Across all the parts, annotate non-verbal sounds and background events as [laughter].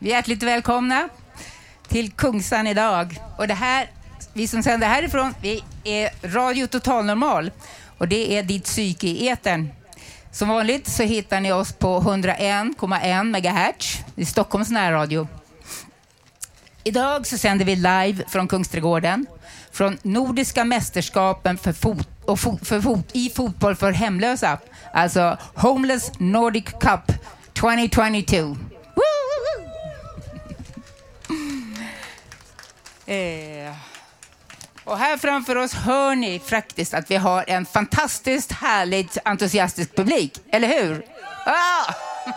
Hjärtligt välkomna till Kungsan idag. Och det här, vi som sänder härifrån, vi är Radio Total Normal och det är ditt psyke i etern. Som vanligt så hittar ni oss på 101,1 MHz i Stockholms närradio. Idag så sänder vi live från Kungsträdgården från Nordiska mästerskapen för fot och fo för fot i fotboll för hemlösa, alltså Homeless Nordic Cup 2022. Eh, och här framför oss hör ni faktiskt att vi har en fantastiskt härligt entusiastisk publik, eller hur? Ah! [laughs]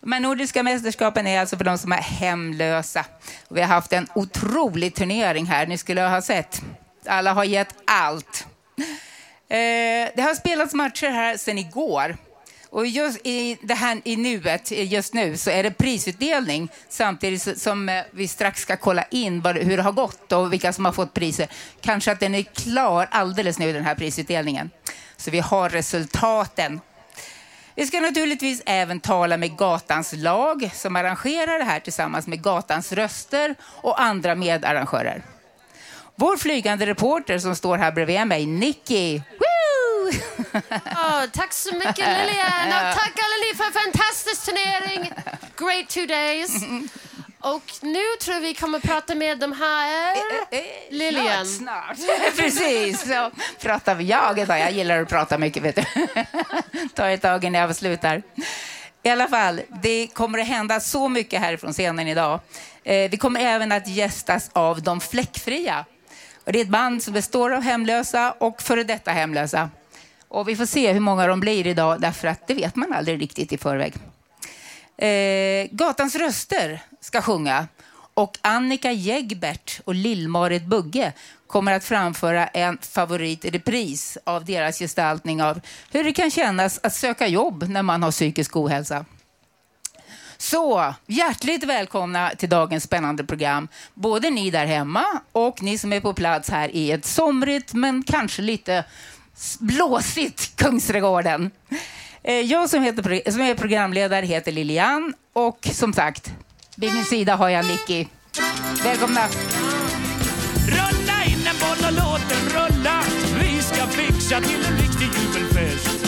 De här nordiska mästerskapen är alltså för de som är hemlösa. Och vi har haft en otrolig turnering här, ni skulle ha sett. Alla har gett allt. Eh, det har spelats matcher här sedan igår. Och just i, det här, i nuet, just nu, så är det prisutdelning samtidigt som eh, vi strax ska kolla in vad, hur det har gått och vilka som har fått priser. Kanske att den är klar alldeles nu, den här prisutdelningen. Så vi har resultaten. Vi ska naturligtvis även tala med Gatans lag som arrangerar det här tillsammans med Gatans röster och andra medarrangörer. Vår flygande reporter som står här bredvid mig, Nicky, Oh, tack så mycket [laughs] Lilian och tack alla ni för en fantastisk turnering. Great two days. Och nu tror jag vi kommer prata med de här... Lilian. Snart, snart. [laughs] Precis, så pratar vi. Jag, jag gillar att prata mycket, vet du. [laughs] Ta ett tag innan jag avslutar. I alla fall, det kommer att hända så mycket härifrån scenen idag. Eh, vi kommer även att gästas av De Fläckfria. Och det är ett band som består av hemlösa och före detta hemlösa. Och vi får se hur många de blir idag, därför att det vet man aldrig riktigt i förväg. Eh, Gatans röster ska sjunga och Annika Jägbert och Lill-Marit Bugge kommer att framföra en favorit i repris av deras gestaltning av hur det kan kännas att söka jobb när man har psykisk ohälsa. Så hjärtligt välkomna till dagens spännande program. Både ni där hemma och ni som är på plats här i ett somrigt men kanske lite blåsigt Kungsträdgården. Eh, jag som, heter, som är programledare heter Lilian och som sagt, vid min sida har jag Nicky. Välkomna! Rulla in en boll och låt den rulla Vi ska fixa till en riktig jubelfest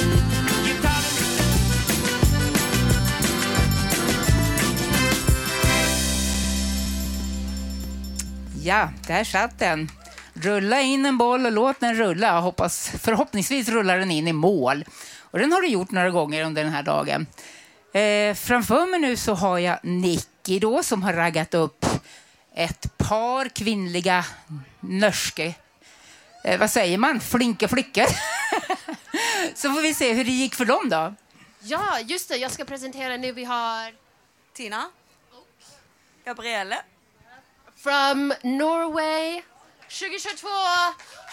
Ja, där satt den. Rulla in en boll och låt den rulla. Hoppas, förhoppningsvis rullar den in i mål. Och den har du gjort några gånger under den här dagen. Eh, framför mig nu så har jag Nicky då som har raggat upp ett par kvinnliga norske, eh, vad säger man, flinka flickor. [laughs] så får vi se hur det gick för dem då. Ja, just det. Jag ska presentera nu. Vi har Tina. Gabrielle. from Norway 2022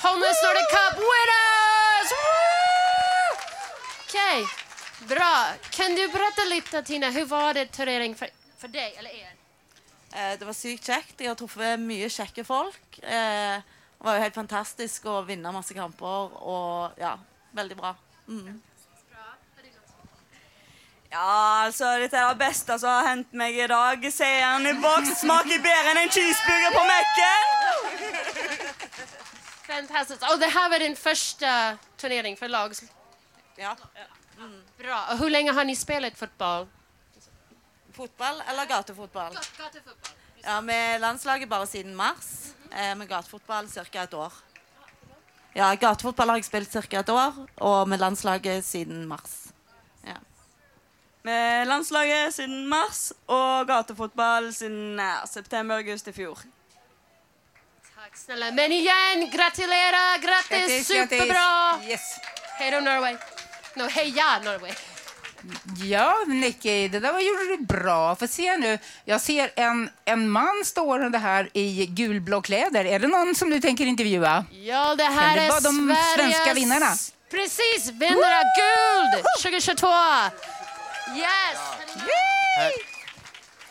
Homeless Nordic Cup winners! Okej, okay. bra. Kan du berätta lite Tina, hur var det turnering för, för dig eller er? Eh, det var sykt kjekt. Jeg har truffet mye kjekke folk. Eh, det var jo helt fantastisk å vinne masse kamper og ja, veldig bra. Mm. Ja, altså, dette er det beste som har hendt meg i dag. Seieren i boks smaker bedre enn en cheeseburger på Mac-en! Fantastiskt. Och det här var din första turnering för lag? Ja. Bra. Och hur länge har ni spelat fotboll? Fotball eller gatefotball? Gatufotboll. Ja, Med landslaget bare siden mars. Eh, med gatefotball ca. et år. Ja, gatefotball har jeg spilt ca. et år, og med landslaget siden mars. Med landslaget siden mars og gatefotball siden ja, september-august i fjor. Tack snälla. Men igen, gratulera! Grattis! Grattis, Superbra! grattis. Yes. Hej då Norway. No, heja Norway. Ja, Nicky, det där var, gjorde du bra. Får se nu. Jag ser en, en man stående här i gulblå kläder. Är det någon som du tänker intervjua? Ja, det här det är de Sveriges... svenska vinnarna? Precis, vinnare av guld 2022. Yes!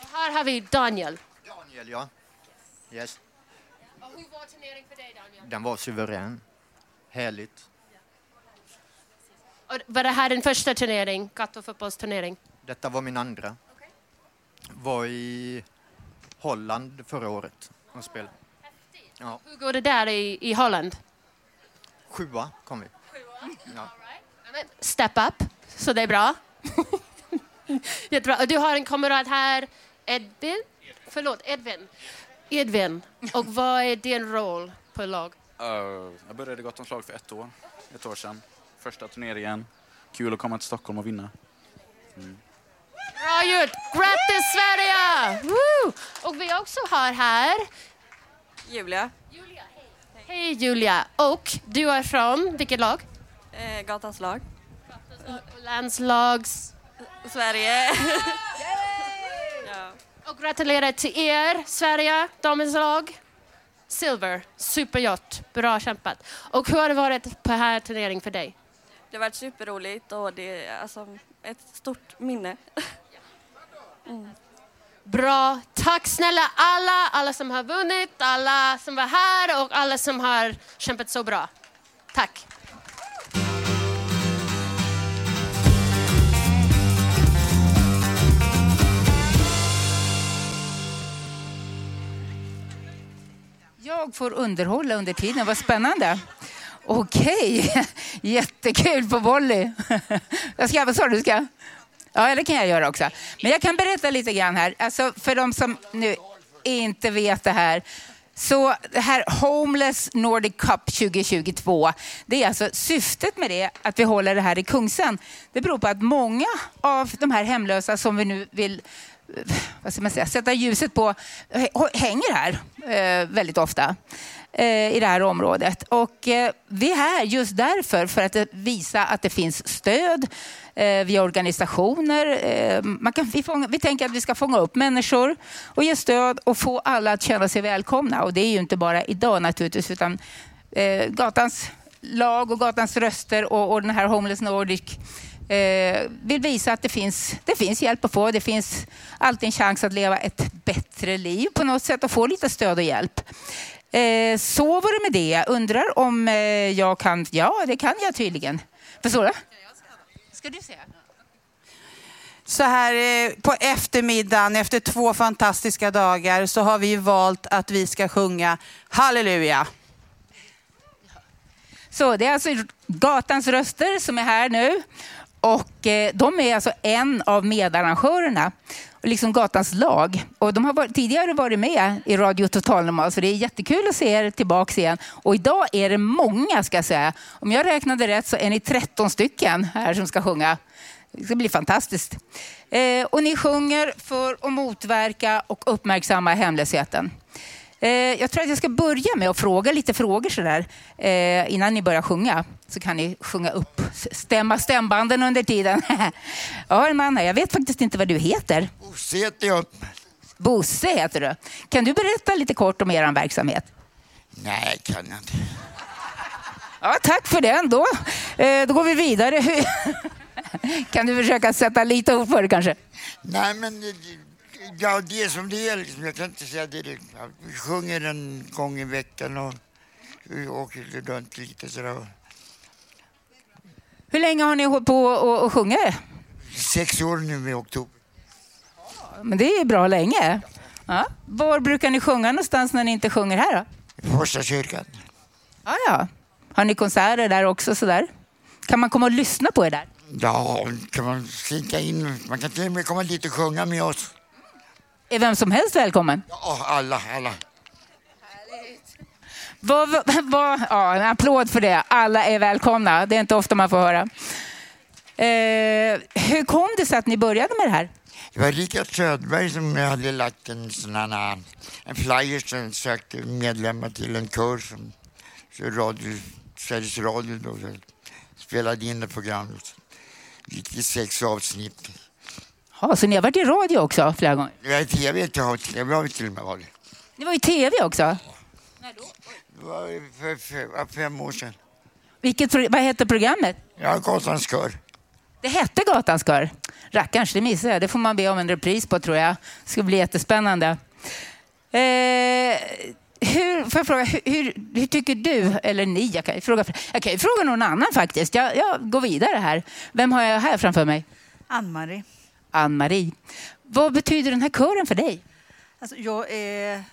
Och här har vi Daniel. Daniel, ja. Yes. Och hur var turneringen för dig, Daniel? Den var suverän. Härligt. Och var det här din första turnering, gatufotbollsturnering? Detta var min andra. Var i Holland förra året och spelade. Ja, Hur går det där i, i Holland? sjua kom vi. Ja. Step up, så det är bra. [laughs] Jättebra. Och du har en kamrat här, Edvin? Förlåt, Edvin. Edvin. Och vad är din roll på lag? Uh, jag började i Gatans lag för ett år, ett år sedan. Första turneringen. Kul att komma till Stockholm och vinna. Bra gjort! Grattis Sverige! Woo! Och vi också har här Julia, Hej Julia! Och du är från vilket lag? eh, gatans lag. Landslags... Sverige. ja. Och gratulerar till er, Sverige, damens lag. Silver, supergjort, bra kämpat. Och hur har det varit på här turneringen för dig? Det har varit superroligt och det är alltså ett stort minne. Bra. Tack snälla alla, alla som har vunnit, alla som var här och alla som har kämpat så bra. Tack. Jag får underhålla under tiden. Vad spännande. Okej, [laughs] jättekul på volley. [laughs] Jag ska, vad sa du? Ska? Ja, det kan jag göra också. Men jag kan berätta lite grann här. Alltså, för de som nu inte vet det här. Så det här Homeless Nordic Cup 2022, det är alltså syftet med det, att vi håller det här i Kungsen. Det beror på att många av de här hemlösa som vi nu vill Eh, vad ska man säga, sätta ljuset på hänger här eh, väldigt ofta eh, i det här området. Och eh, vi är här just därför, för att eh, visa att det finns stöd eh, via organisationer. Eh, man kan, vi, fånga, vi tänker att vi ska fånga upp människor och ge stöd och få alla att känna sig välkomna. Och det är ju inte bara idag naturligtvis, utan eh, gatans lag och gatans röster och, och den här Homeless Nordic eh, vill visa att det finns, det finns hjälp att få. Det finns alltid en chans att leva ett bättre liv på något sätt och få lite stöd och hjälp. Eh, så var det med det. Undrar om eh, jag kan... Ja, det kan jag tydligen. Förstår du? Ska du säga? Så här eh, på eftermiddagen efter två fantastiska dagar så har vi valt att vi ska sjunga Halleluja. Så det är alltså Gatans röster som är här nu. Och eh, de är alltså en av medarrangörerna, liksom Gatans lag. Och de har varit, tidigare varit med i Radio Total Normal, så det är jättekul att se er tillbaka igen. Och idag är det många, ska jag säga. Om jag räknade rätt så är ni 13 stycken här som ska sjunga. Det ska bli fantastiskt. Eh, och ni sjunger för att motverka och uppmärksamma hemlösheten. Eh, jag tror att jag ska börja med att fråga lite frågor sådär eh, innan ni börjar sjunga. Så kan ni sjunga upp, stämma stämbanden under tiden. [laughs] jag har en man här, jag vet faktiskt inte vad du heter. Bosse heter jag. Bosse heter du. Kan du berätta lite kort om er verksamhet? Nej, kan jag inte. Ja, tack för den då. Eh, då går vi vidare. [laughs] kan du försöka sätta lite ord på det kanske? Nej, men ja, det är som det är. Liksom. Jag kan inte säga direkt. Vi sjunger en gång i veckan och vi åker runt lite sådär. Hur länge har ni hållit på och, och sjungit? Sex år nu i oktober. Men det är bra länge. Ja. Var brukar ni sjunga någonstans när ni inte sjunger här då? Första kyrkan. Ja, ja. Har ni konserter där också? Sådär? Kan man komma och lyssna på er där? Ja, kan man slinka in. Man kan till och med komma dit och sjunga med oss. Är vem som helst välkommen? Ja, alla, alla. Vad, vad, ja, en applåd för det. Alla är välkomna. Det är inte ofta man får höra. Eh, hur kom det sig att ni började med det här? Det var Rickard Söderberg som hade lagt en sån här, en flyer som sökte medlemmar till en kör som så radio, Sveriges Radio då, spelade in det programmet. gick i sex avsnitt. Ja, så ni har varit i radio också flera gånger? Jag är tv, inte har tv har vi till och med varit. Ni var i tv också? Det var för, för, för fem år sedan. Vilket, vad hette programmet? Ja, Gatans kör. Det hette Gatans kör. Rackarns, det missade jag. Det får man be om en repris på tror jag. Det ska bli jättespännande. Eh, hur, får jag fråga, hur, hur, hur tycker du, eller ni, jag kan ju fråga, jag kan ju fråga någon annan faktiskt. Jag, jag går vidare här. Vem har jag här framför mig? Ann-Marie. Ann-Marie. Vad betyder den här kören för dig? Alltså, jag är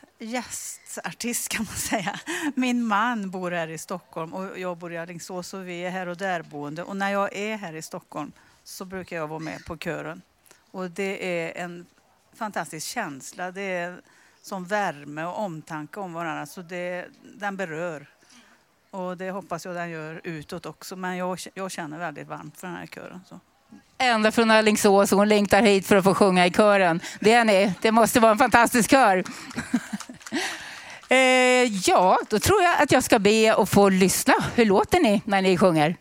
stadsartist kan man säga. Min man bor här i Stockholm och jag bor i Alingsås och vi är här och där boende. Och när jag är här i Stockholm så brukar jag vara med på kören. Och det är en fantastisk känsla. Det är som värme och omtanke om varandra. Så det, den berör. Och det hoppas jag den gör utåt också. Men jag, jag känner väldigt varmt för den här kören. Så. Ända från Alingsås och hon längtar hit för att få sjunga i kören. Det är ni. Det måste vara en fantastisk kör. [laughs] eh, ja, då tror jag att jag ska be och få lyssna. Hur låter ni när ni sjunger?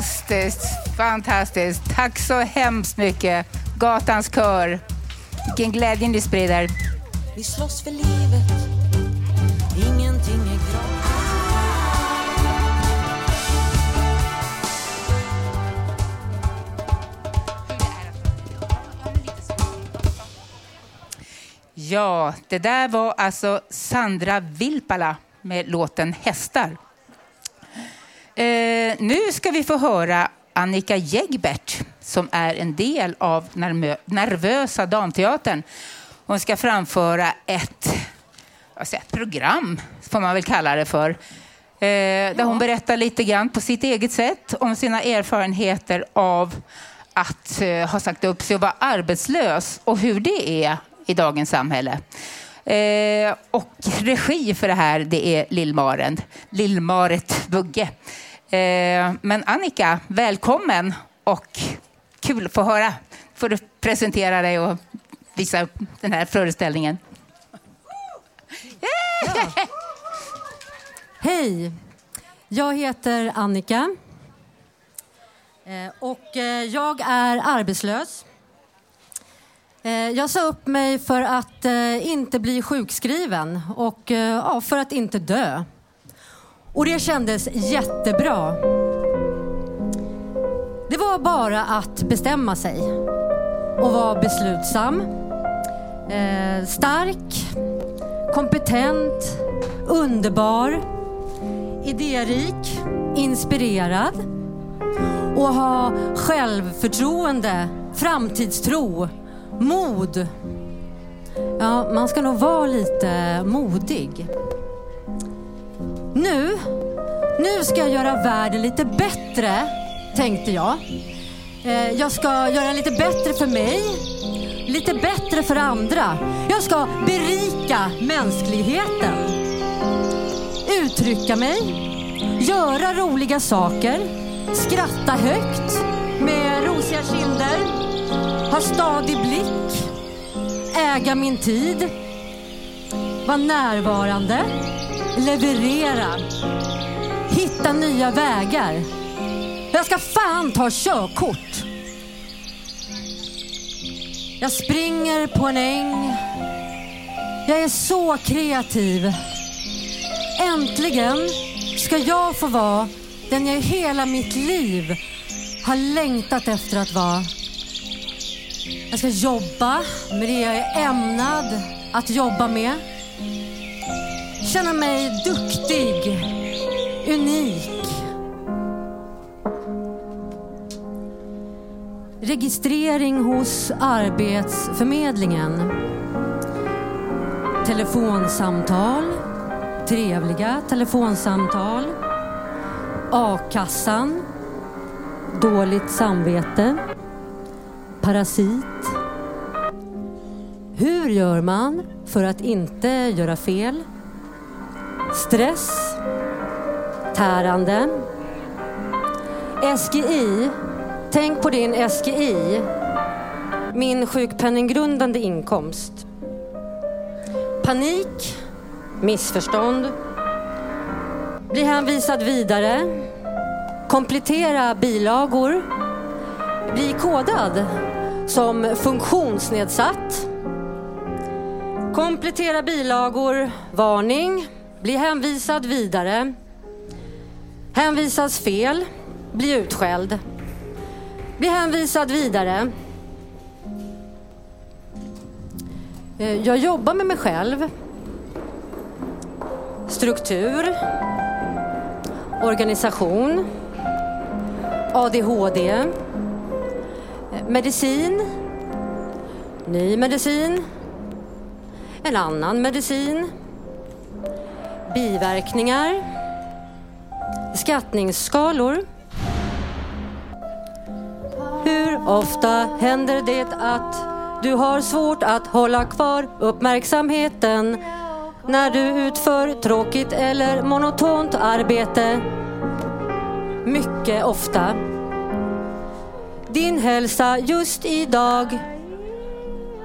Fantastiskt, fantastiskt. Tack så hemskt mycket. Gatans kör. Vilken glädje ni sprider. Vi slåss för livet, ingenting är gratis. Ja, det där var alltså Sandra Vilpala med låten Hästar. Eh, nu ska vi få höra Annika Jägbert som är en del av Nervösa Damteatern. Hon ska framföra ett, alltså ett program, får man väl kalla det för. Eh, där hon berättar lite grann på sitt eget sätt om sina erfarenheter av att eh, ha sagt upp sig och vara arbetslös och hur det är i dagens samhälle. Eh, och regi för det här det är Lill-Maren, Lill-Maret Bugge. Eh, men Annika, välkommen och kul att få höra. Får du presentera dig och visa upp den här föreställningen. Hej! Jag heter Annika. Eh, och eh, jag är arbetslös. Jag sa upp mig för att inte bli sjukskriven och för att inte dö. Och det kändes jättebra. Det var bara att bestämma sig och vara beslutsam, eh, stark, kompetent, underbar, idérik, inspirerad och ha självförtroende, framtidstro, mod. Ja, man ska nog vara lite modig. Nu, nu ska jag göra världen lite bättre, tänkte jag. Eh, jag ska göra lite bättre för mig, lite bättre för andra. Jag ska berika mänskligheten. Uttrycka mig, göra roliga saker, skratta högt med rosiga kinder, ha stadig blick, äga min tid, vara närvarande, leverera, hitta nya vägar. Jag ska fan ta körkort. Jag springer på en äng. Jag är så kreativ. Äntligen ska jag få vara den jag i hela mitt liv har längtat efter att vara. Jag ska jobba med det jag är ämnad att jobba med. Känna mig duktig, unik. Registrering hos Arbetsförmedlingen. Telefonsamtal, trevliga telefonsamtal. A-kassan, dåligt samvete, parasit. Hur gör man för att inte göra fel? Stress, tärande. SGI, tänk på din SGI, min sjukpenninggrundande inkomst. Panik, missförstånd, bli hänvisad vidare, komplettera bilagor, bli kodad som funktionsnedsatt, komplettera bilagor, varning, bli hänvisad vidare, hänvisas fel, bli utskälld, bli hänvisad vidare. Eh, jag jobbar med mig själv. Struktur. Organisation. ADHD. Eh, medicin. Ny medicin. En annan medicin. Biverkningar. Skattningsskalor. Hur ofta händer det att du har svårt att hålla kvar uppmärksamheten när du utför tråkigt eller monotont arbete? Mycket ofta. Din hälsa just idag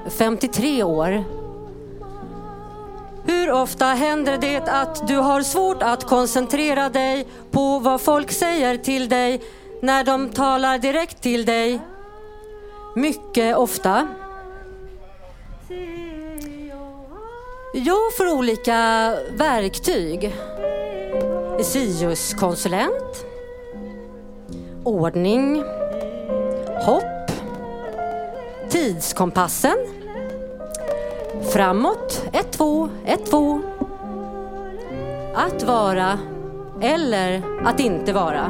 53 år. Hur ofta händer det att du har svårt att koncentrera dig på vad folk säger till dig när de talar direkt till dig? Mycket ofta. Jag får olika verktyg. Sius-konsulent, ordning, hopp, tidskompassen, framåt, 1, 2, 1, 2. Att vara eller att inte vara.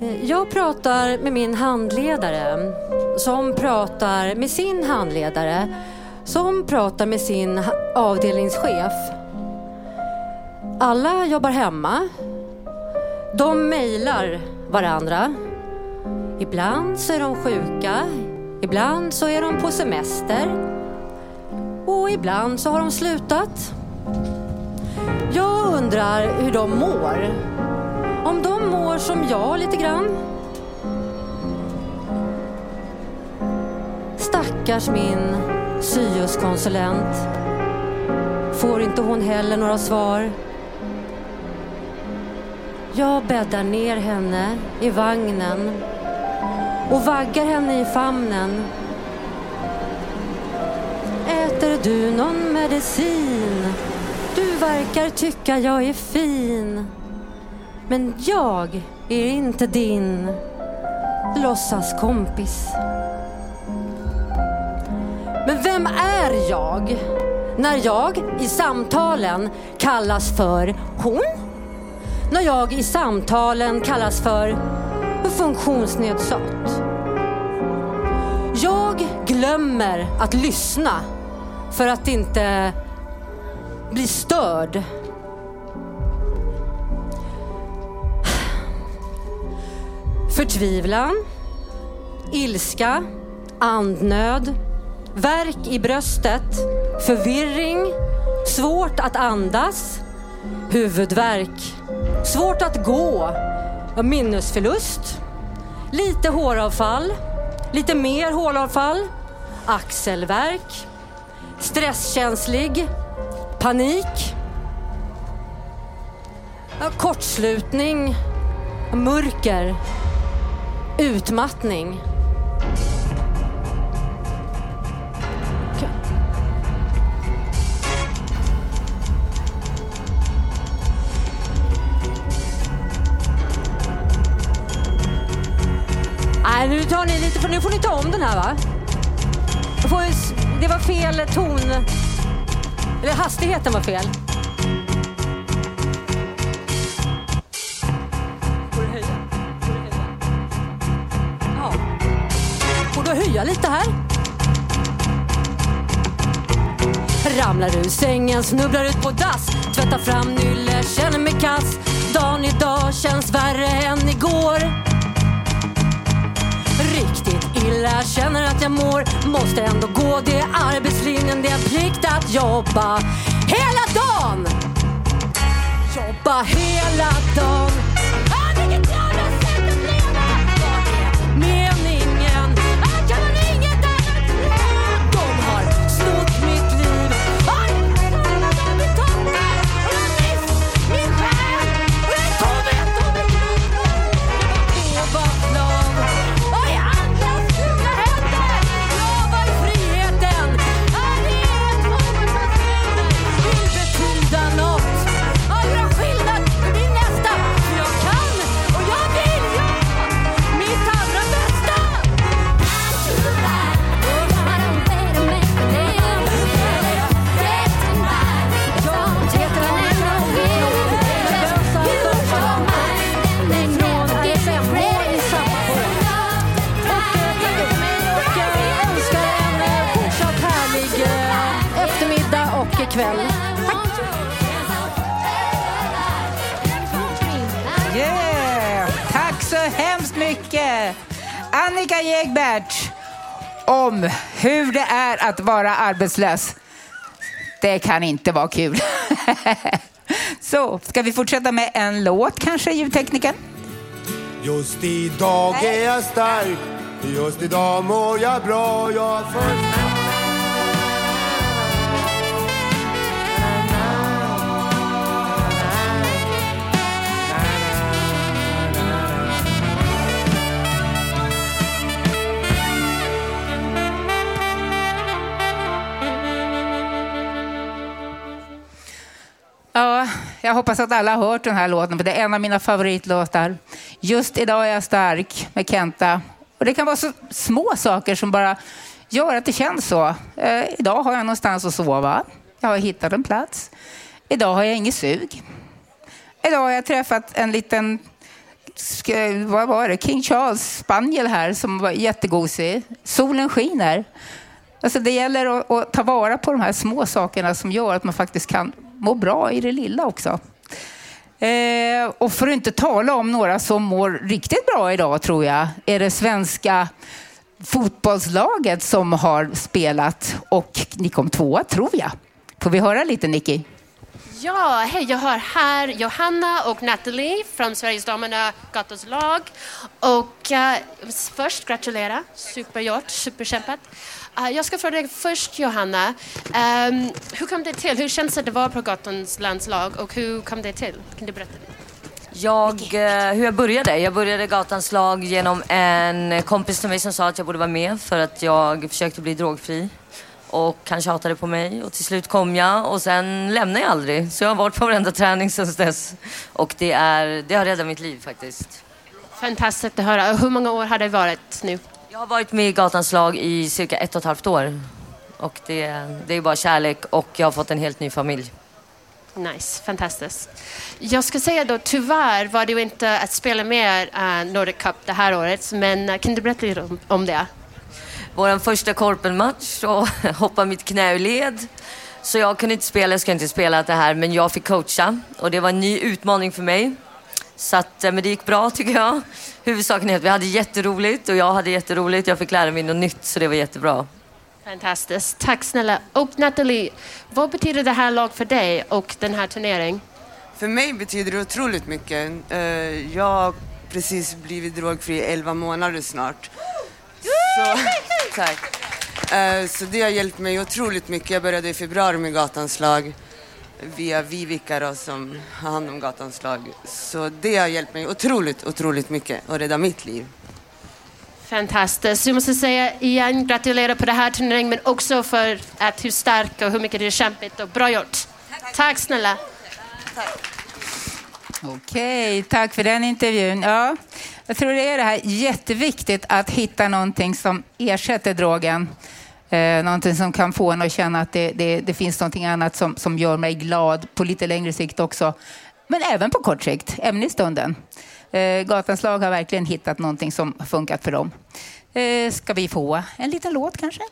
Eh, jag pratar med min handledare som pratar med sin handledare som pratar med sin avdelningschef. Alla jobbar hemma. De mejlar varandra. Ibland så är de sjuka, ibland så är de på semester och ibland så har de slutat. Jag undrar hur de mår. Om de mår som jag lite grann. Stackars min syoskonsulent. Får inte hon heller några svar. Jag bäddar ner henne i vagnen och vaggar henne i famnen. Äter du någon medicin? Du verkar tycka jag är fin. Men jag är inte din låtsaskompis. Men vem är jag när jag i samtalen kallas för hon? När jag i samtalen kallas för funktionsnedsatt. Jag glömmer att lyssna för att inte bli störd. Förtvivlan, ilska, andnöd, värk i bröstet, förvirring, svårt att andas, huvudvärk, svårt att gå, minnesförlust, lite håravfall, lite mer håravfall, axelvärk, stresskänslig, panik, kortslutning, mörker, utmattning. För nu får ni ta om den här va? Får, det var fel ton. Eller hastigheten var fel. Får du höja? Får du höja? Ja. Får du höja lite här? Ramlar ur sängen, snubblar ut på dass Tvättar fram nylle, känner mig kass Dagen idag känns värre än igår illa, känner att jag mår. Måste ändå gå, det är arbetslinjen Det är en plikt att jobba hela dagen. Jobba hela dagen. Arbetslös. Det kan inte vara kul. [laughs] Så, ska vi fortsätta med en låt kanske, ljudtekniken? Just idag är jag stark, just idag mår jag bra. Jag har Jag hoppas att alla har hört den här låten, för det är en av mina favoritlåtar. Just idag är jag stark med Kenta. Och det kan vara så små saker som bara gör att det känns så. Eh, idag har jag någonstans att sova. Jag har hittat en plats. Idag har jag inget sug. Idag har jag träffat en liten vad var det? King Charles spaniel här som var jättegosig. Solen skiner. Alltså det gäller att, att ta vara på de här små sakerna som gör att man faktiskt kan må bra i det lilla också. Eh, och för att inte tala om några som mår riktigt bra idag tror jag, är det svenska fotbollslaget som har spelat och ni kom tvåa tror jag. Får vi höra lite Nicky? Ja, hej, jag har här Johanna och Natalie från Sveriges damerna gatuslag. Och uh, först gratulera, supergjort, superkämpat. Eh, jag ska fråga dig först Johanna, ehm, hur kom det till? Hur känns det att vara på gatans landslag och hur kom det till? Kan du berätta? Jag, eh, hur jag började? Jag började Gatans lag genom en kompis till mig som sa att jag borde vara med för att jag försökte bli drogfri. Och han tjatade på mig och till slut kom jag och sen lämnade jag aldrig. Så jag har varit på varenda träning sedan dess. Och det, är, det har räddat mitt liv faktiskt. Fantastiskt att höra. Hur många år har det varit nu? Jag har varit med i Gatans lag i cirka ett och ett halvt år. Och det, det är bara kärlek och jag har fått en helt ny familj. Nice, fantastiskt. Jag ska säga då, tyvärr var det ju inte att spela med uh, Nordic Cup det här året, men uh, kan du berätta lite om, om det? Vår första korpenmatch så [laughs] hoppade mitt knä ur led. Så jag kunde inte spela, jag ska inte spela det här, men jag fick coacha. Och det var en ny utmaning för mig. Så att, eh, men det gick bra tycker jag. Huvudsaken är att vi hade jätteroligt och jag hade jätteroligt. Jag fick lära mig något nytt så det var jättebra. Fantastiskt, tack snälla. Och Nathalie, vad betyder det här lag för dig och den här turneringen? För mig betyder det otroligt mycket. Eh, Jag har precis blivit drogfri 11 månader snart. Så, [laughs] tack. Eh, Så det har hjälpt mig otroligt mycket. Jag började i februari med Gatans lag via Vivica då, som har hand om Gatans lag. Så det har hjälpt mig otroligt, otroligt mycket och räddat mitt liv. Fantastiskt. Jag måste säga igen, gratulerar på den här turneringen men också för att hur stark och hur mycket det är kämpigt och bra gjort. Tack snälla. Okej, tack för den intervjun. Ja, jag tror det är det här jätteviktigt att hitta någonting som ersätter drogen. Eh, någonting som kan få en att känna att det, det, det finns någonting annat som, som gör mig glad på lite längre sikt också. Men även på kort sikt, även i stunden. Eh, Gatans lag har verkligen hittat någonting som har funkat för dem. Eh, ska vi få en liten låt kanske?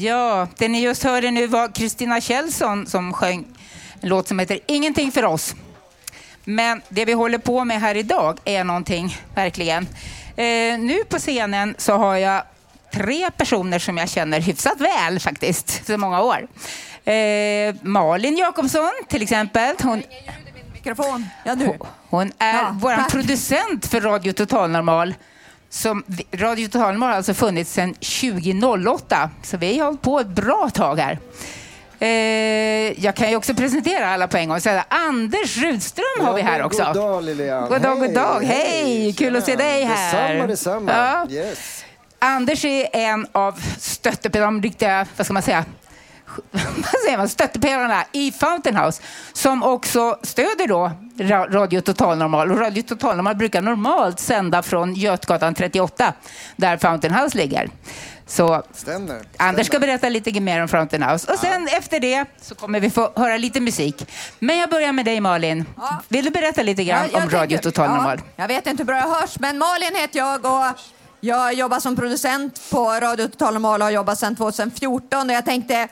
Ja, det ni just hörde nu var Kristina Kjellson som sjöng en låt som heter Ingenting för oss. Men det vi håller på med här idag är någonting, verkligen. Eh, nu på scenen så har jag tre personer som jag känner hyfsat väl faktiskt, så många år. Eh, Malin Jakobsson till exempel. Hon, Mikrofon. Ja, hon är Ja, vår producent för Radio Total Normal. Som, Radio Total Normal har alltså funnits sedan 2008, så vi har hållit på ett bra tag här. Eh, jag kan ju också presentera alla på en gång. och säga Anders Rudström har vi här också. God dag Lilian. God dag, god Hej, dag. Hej, kul att se dig här. Detsamma, detsamma. Ja. Yes. Anders är en av stöttepelarna, de riktiga, vad ska man säga, stöttepelarna i Fountain House som också stöder då Ra- Radio Total Normal. Och Radio Total Normal brukar normalt sända från Götgatan 38 där Fountain House ligger. Så Stämmer. Anders ska berätta lite mer om Fountain House. Och sen efter det så kommer vi få höra lite musik. Men jag börjar med dig Malin. Vill du berätta lite grann Ja, om Radio tänker- Total Normal? Ja, jag vet inte hur bra jag hörs, men Malin heter jag och jag jobbar som producent på Radio Total Normal och har jobbat sedan 2014. Och jag tänkte,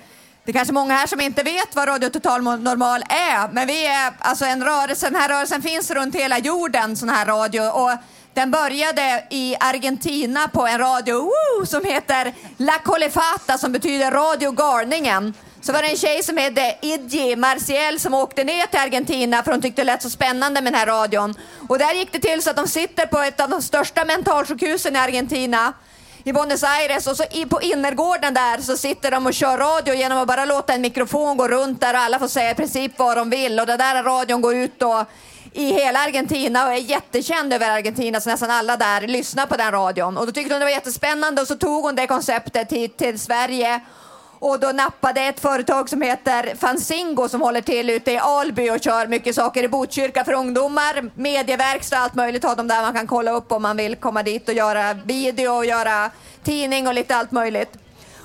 det är kanske många här som inte vet vad Radio Total Normal är, men vi är alltså en rörelse, den här rörelsen finns runt hela jorden, sån här radio. Och den började i Argentina på en radio woo, som heter La Colefata som betyder Radio Garningen. Så var det en tjej som hette Idji Marciel som åkte ner till Argentina för hon tyckte det lät så spännande med den här radion. Och där gick det till så att de sitter på ett av de största mentalsjukhusen i Argentina i Buenos Aires. Och så i, på innergården där så sitter de och kör radio genom att bara låta en mikrofon gå runt där och alla får säga i princip vad de vill. Och den där radion går ut då i hela Argentina och är jättekänd över Argentina så nästan alla där lyssnar på den radion. Och då tyckte hon det var jättespännande och så tog hon det konceptet hit till Sverige och då nappade ett företag som heter Fanzingo som håller till ute i Alby och kör mycket saker i Botkyrka för ungdomar. Medieverkstad, allt möjligt har de där man kan kolla upp om man vill komma dit och göra video och göra tidning och lite allt möjligt.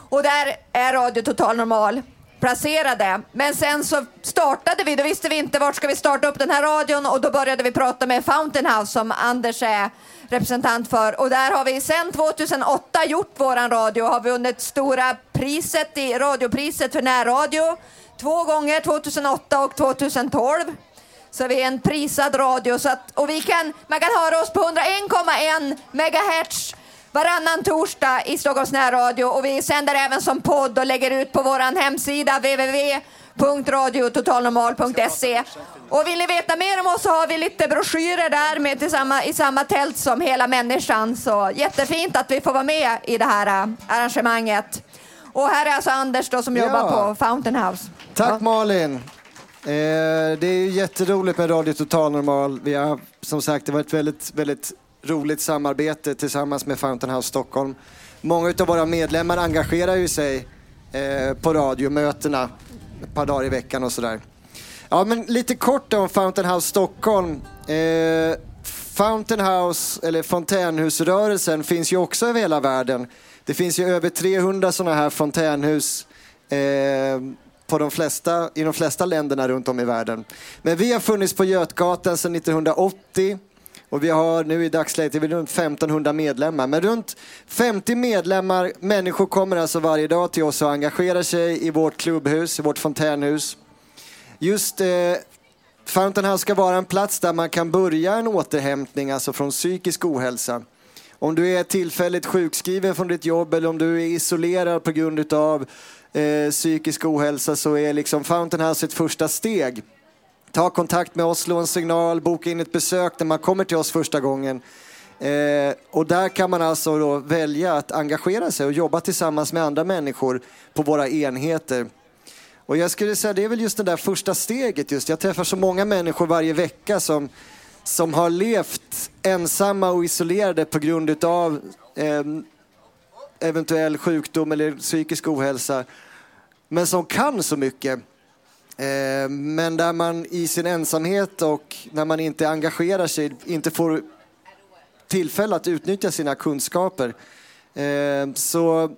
Och där är Radio Total Normal placerade. Men sen så startade vi, då visste vi inte vart ska vi starta upp den här radion och då började vi prata med Fountain House som Anders är representant för. Och där har vi sedan 2008 gjort våran radio har vunnit stora priset i radiopriset för närradio två gånger, 2008 och 2012. Så vi är en prisad radio så att, och vi kan, man kan höra oss på 101,1 megahertz varannan torsdag i Stockholms närradio och vi sänder även som podd och lägger ut på vår hemsida www www.radiototalnormal.se. Och vill ni veta mer om oss så har vi lite broschyrer där med till samma, i samma tält som Hela människan. Så jättefint att vi får vara med i det här äh, arrangemanget. Och här är alltså Anders då som Ja. jobbar på Fountain House. Tack Malin. Eh, det är ju jätteroligt med Radio Total Normal. Vi har som sagt, det var ett väldigt, väldigt roligt samarbete tillsammans med Fountain House Stockholm. Många av våra medlemmar engagerar ju sig eh, på radiomötena ett par dagar i veckan och sådär. Ja, men lite kort om Fountain House Stockholm. Eh, Fountain House, eller fontänhusrörelsen, finns ju också över hela världen. Det finns ju över 300 sådana här fontänhus eh, på de flesta, i de flesta länderna runt om i världen. Men vi har funnits på Götgatan sedan 1980 och vi har nu i dagsläget vi runt 1500 medlemmar. Men runt 50 medlemmar, människor kommer alltså varje dag till oss och engagerar sig i vårt klubbhus, i vårt fontänhus. Just eh, Fountain House ska vara en plats där man kan börja en återhämtning alltså från psykisk ohälsa. Om du är tillfälligt sjukskriven från ditt jobb eller om du är isolerad på grund av eh, psykisk ohälsa så är liksom Fountain House ett första steg. Ta kontakt med oss, slå en signal, boka in ett besök när man kommer till oss första gången. Eh, och där kan man alltså då välja att engagera sig och jobba tillsammans med andra människor på våra enheter. Och jag skulle säga det är väl just det där första steget just. Jag träffar så många människor varje vecka som, som har levt ensamma och isolerade på grund utav eh, eventuell sjukdom eller psykisk ohälsa. Men som kan så mycket. Eh, men där man i sin ensamhet och när man inte engagerar sig inte får tillfälle att utnyttja sina kunskaper. Eh, så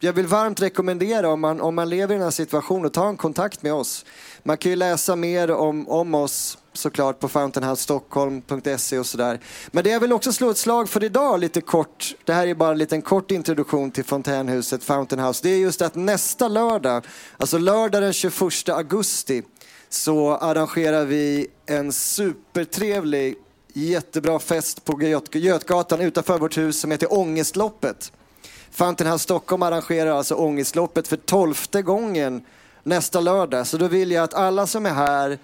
jag vill varmt rekommendera om man, om man lever i den här situationen, ta en kontakt med oss. Man kan ju läsa mer om, om oss såklart på fountainhousestockholm.se och sådär. Men det jag vill också slå ett slag för idag lite kort, det här är bara en liten kort introduktion till fontänhuset Fountain House. Det är just att nästa lördag, alltså lördag den 21 augusti, så arrangerar vi en supertrevlig, jättebra fest på Göt- Götgatan utanför vårt hus som heter Ångestloppet. Fountain House Stockholm arrangerar alltså Ångestloppet för tolfte gången nästa lördag. Så då vill jag att alla som är här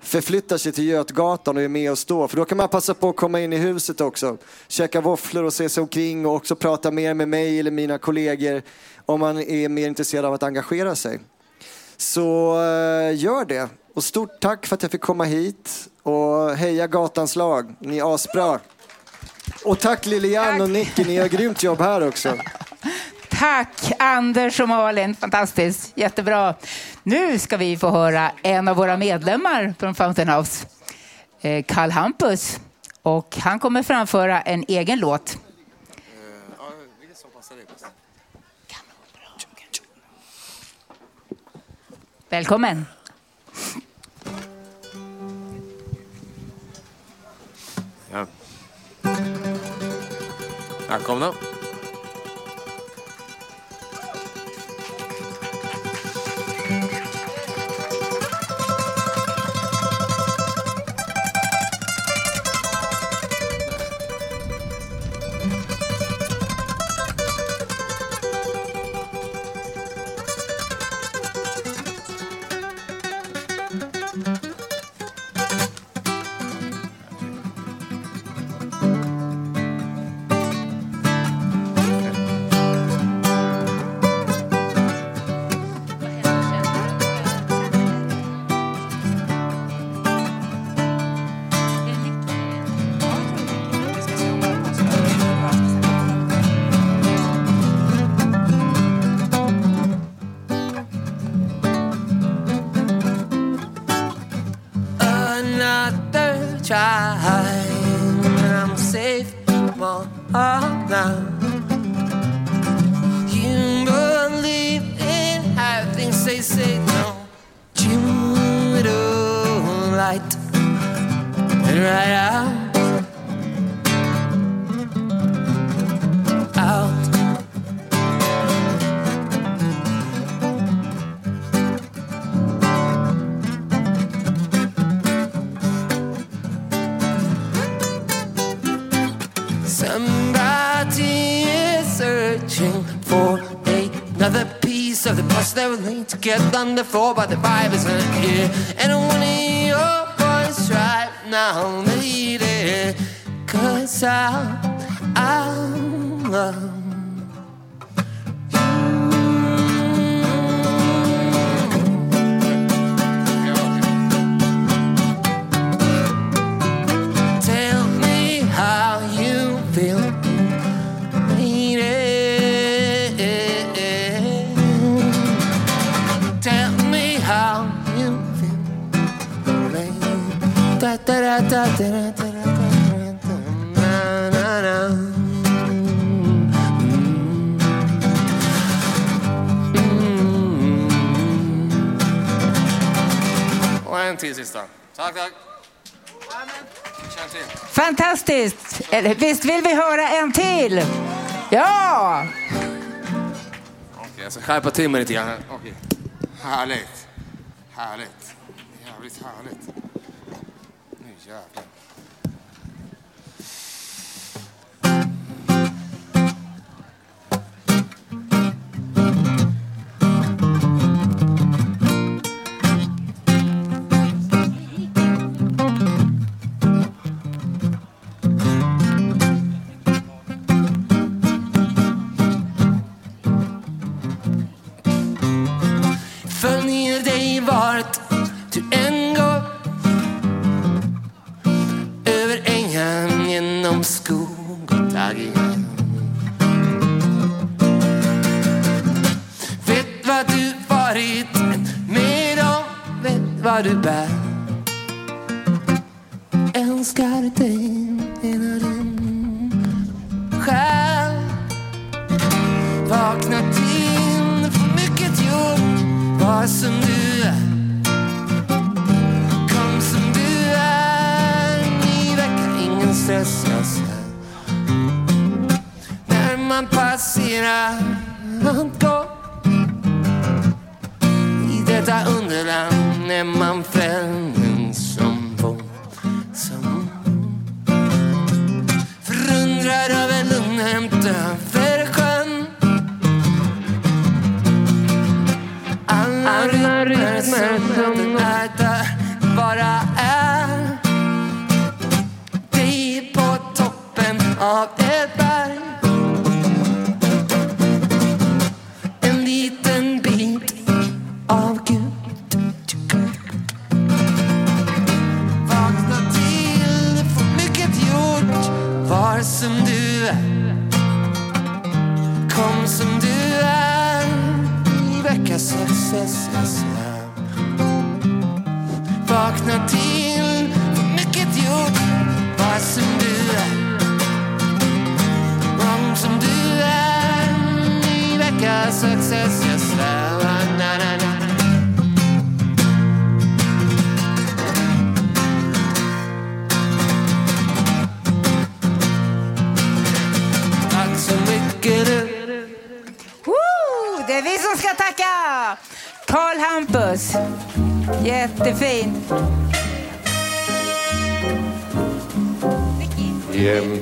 förflyttar sig till Götgatan och är med oss då. För då kan man passa på att komma in i huset också. Käka våfflor och se sig omkring och också prata mer med mig eller mina kollegor om man är mer intresserad av att engagera sig. Så eh, gör det. Och stort tack för att jag fick komma hit. Och heja Gatans lag, ni är asbra. Och tack Lilian och Nicky, ni gör grymt jobb här också. Tack Anders och Malin, fantastiskt, jättebra. Nu ska vi få höra en av våra medlemmar från Fountain House, eh, Karl Hampus. Och han kommer framföra en egen låt. Välkommen. Ja. Välkomna. To get on the floor, but the vibe isn't here. And Fantastiskt! Eller, Visst vill vi höra en till? Ja! Okej, jag ska skärpa till mig lite grann. Okej. Härligt. Härligt. Jävligt härligt. Nu jävlar. started back.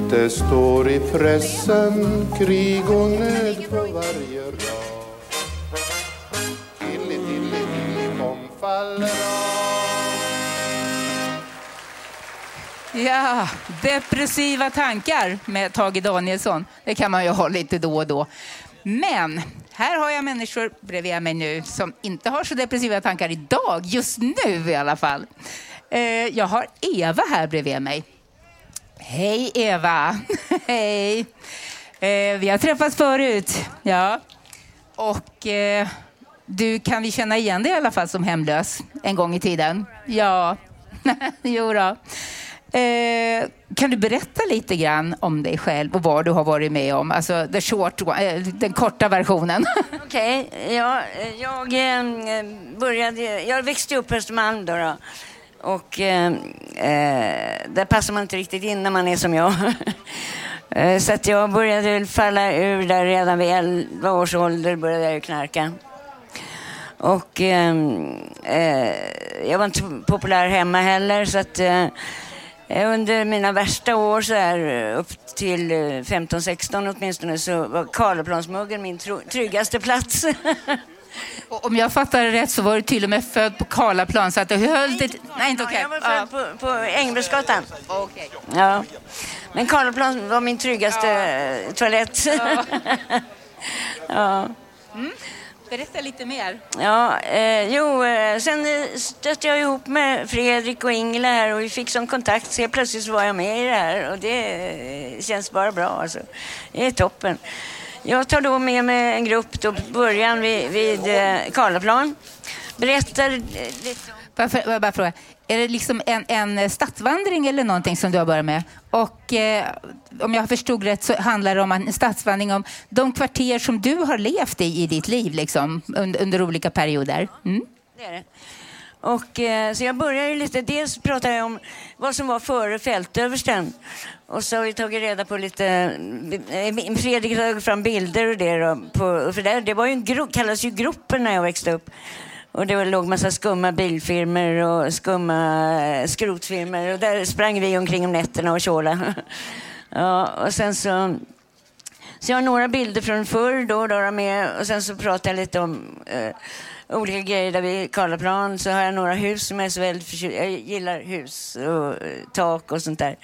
Det står i pressen krig och nöd på varje rad. Tilli, tilli, tilli kom faller. Ja, depressiva tankar med Tage Danielsson. Det kan man ju ha lite då och då. Men här har jag människor bredvid mig nu som inte har så depressiva tankar idag, just nu i alla fall. Eh, jag har Eva här bredvid mig. Hej Eva! [laughs] Hej! Eh, vi har träffats förut, ja. Och eh, du kan vi känna igen dig i alla fall som hemlös en gång i tiden. Ja, [laughs] jo då. Eh, kan du berätta lite grann om dig själv och vad du har varit med om? Alltså the short, one- eh, den korta versionen. [laughs] Okej, ja, eh, jag eh, började... Jag växte upp på Östermalm då. då. Och eh, eh, där passar man inte riktigt in när man är som jag. [laughs] Eh, så att jag började falla ur där redan vid 11 års ålder började jag knarka. Och eh, eh, jag var inte populär hemma heller så att eh, eh under mina värsta år så här upp till 15-16 åtminstone så var Karlaplansmuggen min tryggaste plats. [laughs] Om jag fattar det rätt så var du till och med född på Karlaplan så att du höll det... Nej, inte okej. Jag var född på, på Engelbrektsgatan. Ja. Men Karlaplan var min tryggaste eh, toalett. [laughs] ja. Mm. Berätta lite mer. Ja, eh, jo, eh, sen eh, stötte jag ihop med Fredrik och Ingela här och vi fick sån kontakt så plötsligt var jag med i det här och det eh, känns bara bra alltså. Det är toppen. Jag tar då med mig en grupp då på början vid, vid eh, Karlaplan. Berättar eh, lite Bara, för, bara, bara fråga. Är det liksom en, en stadsvandring eller någonting som du har börjat med? Och eh, om jag förstod rätt så handlar det om en stadsvandring om de kvarter som du har levt i i ditt liv liksom, under, under olika perioder. Mm. Det är det. Och, eh, så jag börjar ju lite, dels pratar jag om vad som var före fältöversten. Och så har vi tagit reda på lite, eh, Fredrik har tagit fram bilder och det då, på, för det, det var ju en grupp, kallades ju gruppen när jag växte upp. Och det låg massa skumma bilfirmor och skumma eh, skrotfirmer skrotfirmor och där sprang vi omkring om nätterna och tjåla. [laughs] ja, och sen så så jag har några bilder från förr då, då då med och sen så pratar jag lite om eh, olika grejer där vid Karlaplan. Så har jag några hus som jag är så väldigt förtjust Jag gillar hus och eh, tak och sånt där.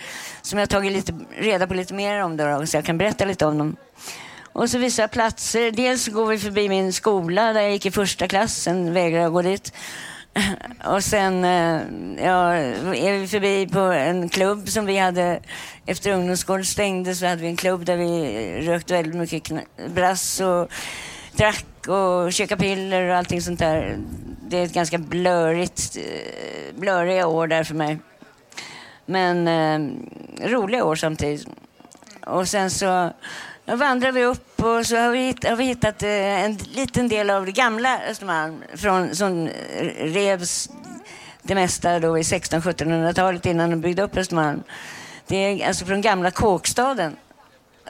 Som jag har tagit lite, reda på lite mer om då, så jag kan berätta lite om dem. Och så vissa platser. Dels går vi förbi min skola där jag gick i första klass, sen vägrar jag gå dit. [laughs] Och sen eh, ja, är vi förbi på en klubb som vi hade efter ungdomsgården stängdes. så hade vi en klubb där vi rökte väldigt mycket brass och drack och käka piller och allting sånt där. Det är ett ganska blörigt, eh, blöriga blurriga år där för mig. Men eh, roliga år samtidigt. Och sen så vandrar vi upp och så har vi, har vi hittat eh, en liten del av det gamla Östermalm från, som revs det mesta då i 1600-1700-talet innan de byggde upp Östermalm. Det är alltså från gamla kåkstaden.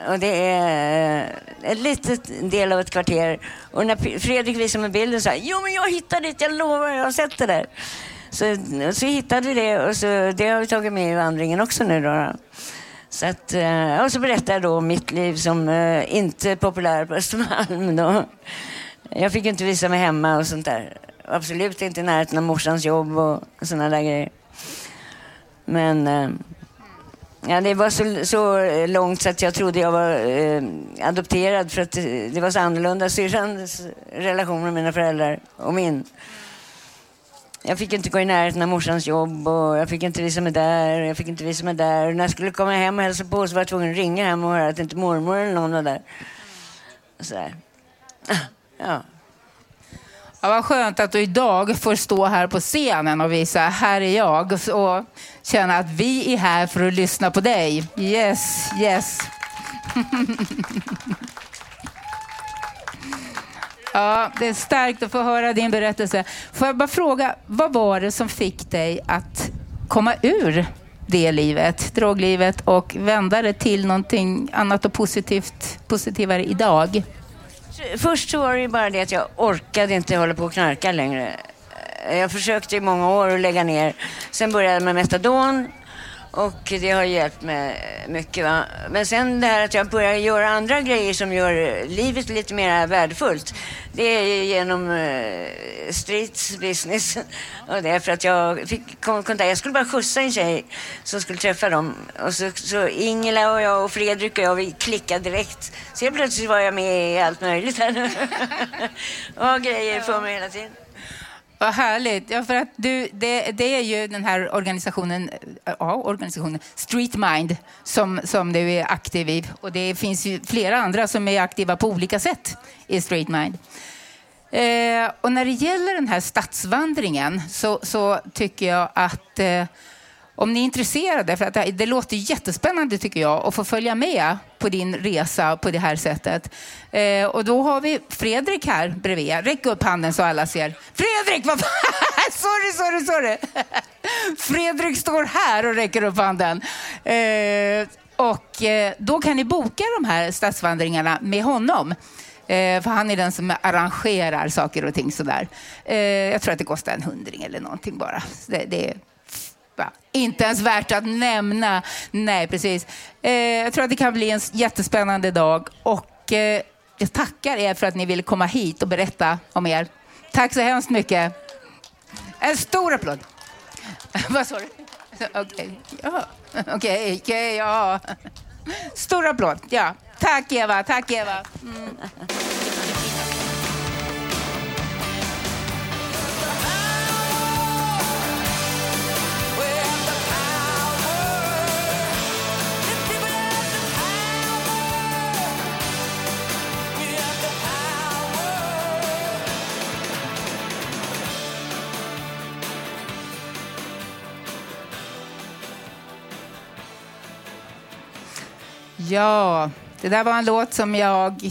Och det är eh, en liten del av ett kvarter. Och när Fredrik visade mig bilden så här, jo men jag hittade det, jag lovar, jag har sett det där. Så, så hittade vi det och så, det har vi tagit med i vandringen också nu då. Så att, eh, och så berättar jag då om mitt liv som eh, inte är populär på Östermalm. Då. Jag fick inte visa mig hemma och sånt där. Absolut inte i närheten av morsans jobb och såna där grejer. Men eh, ja, det var så, så långt så att jag trodde jag var eh, adopterad för att det var så annorlunda syrrans relation med mina föräldrar och min. Jag fick inte gå i närheten av morsans jobb och jag fick inte visa mig där, jag fick inte visa mig där. Och när jag skulle komma hem och hälsa på så var jag tvungen att ringa hem och höra att inte mormor eller någon var där. Sådär. Ja. Ja, vad skönt att du idag får stå här på scenen och visa här är jag och känna att vi är här för att lyssna på dig. Yes, yes. [laughs] Ja, det är starkt att få höra din berättelse. Får jag bara fråga, vad var det som fick dig att komma ur det livet, droglivet och vända det till någonting annat och positivt, positivare idag? Först så var det ju bara det att jag orkade inte hålla på och knarka längre. Jag försökte i många år att lägga ner. Sen började jag med metadon och det har hjälpt mig mycket. Va? Men sen det här att jag börjar göra andra grejer som gör livet lite mer värdefullt. Det är genom eh, street business. [laughs] Och det är för att jag fick kontakt. Jag skulle bara skjutsa en tjej som skulle träffa dem. Och så, så Ingela och jag och Fredrik och jag vi klickade direkt. Så helt plötsligt var jag med i allt möjligt här. [laughs] och har grejer för mig hela tiden. Vad härligt. Ja, för att du, det, det är ju den här organisationen, eh, ja, organisationen Street Mind som, som du är aktiv i. Och det finns ju flera andra som är aktiva på olika sätt i Street Mind. Eh, och när det gäller den här stadsvandringen så, så tycker jag att eh, om ni är intresserade, för att det, det låter jättespännande tycker jag, att få följa med på din resa på det här sättet. Eh, och då har vi Fredrik här bredvid. Räck upp handen så alla ser. Fredrik! Vad [laughs] sorry, sorry, sorry. [laughs] Fredrik står här och räcker upp handen. Eh, och eh, då kan ni boka de här stadsvandringarna med honom. Eh, för han är den som arrangerar saker och ting sådär. Eh, jag tror att det kostar en hundring eller någonting bara. Det, det är inte ens värt att nämna. Nej, precis. Eh, jag tror att det kan bli en jättespännande dag. Och eh, jag tackar er för att ni ville komma hit och berätta om er. Tack så hemskt mycket. En stor applåd. [laughs] Vad sa du? Alltså, okej, ja. [laughs] Okej, okay, ja. Stor applåd. Ja. Tack Eva, tack Eva. Mm. Ja, det där var en låt som jag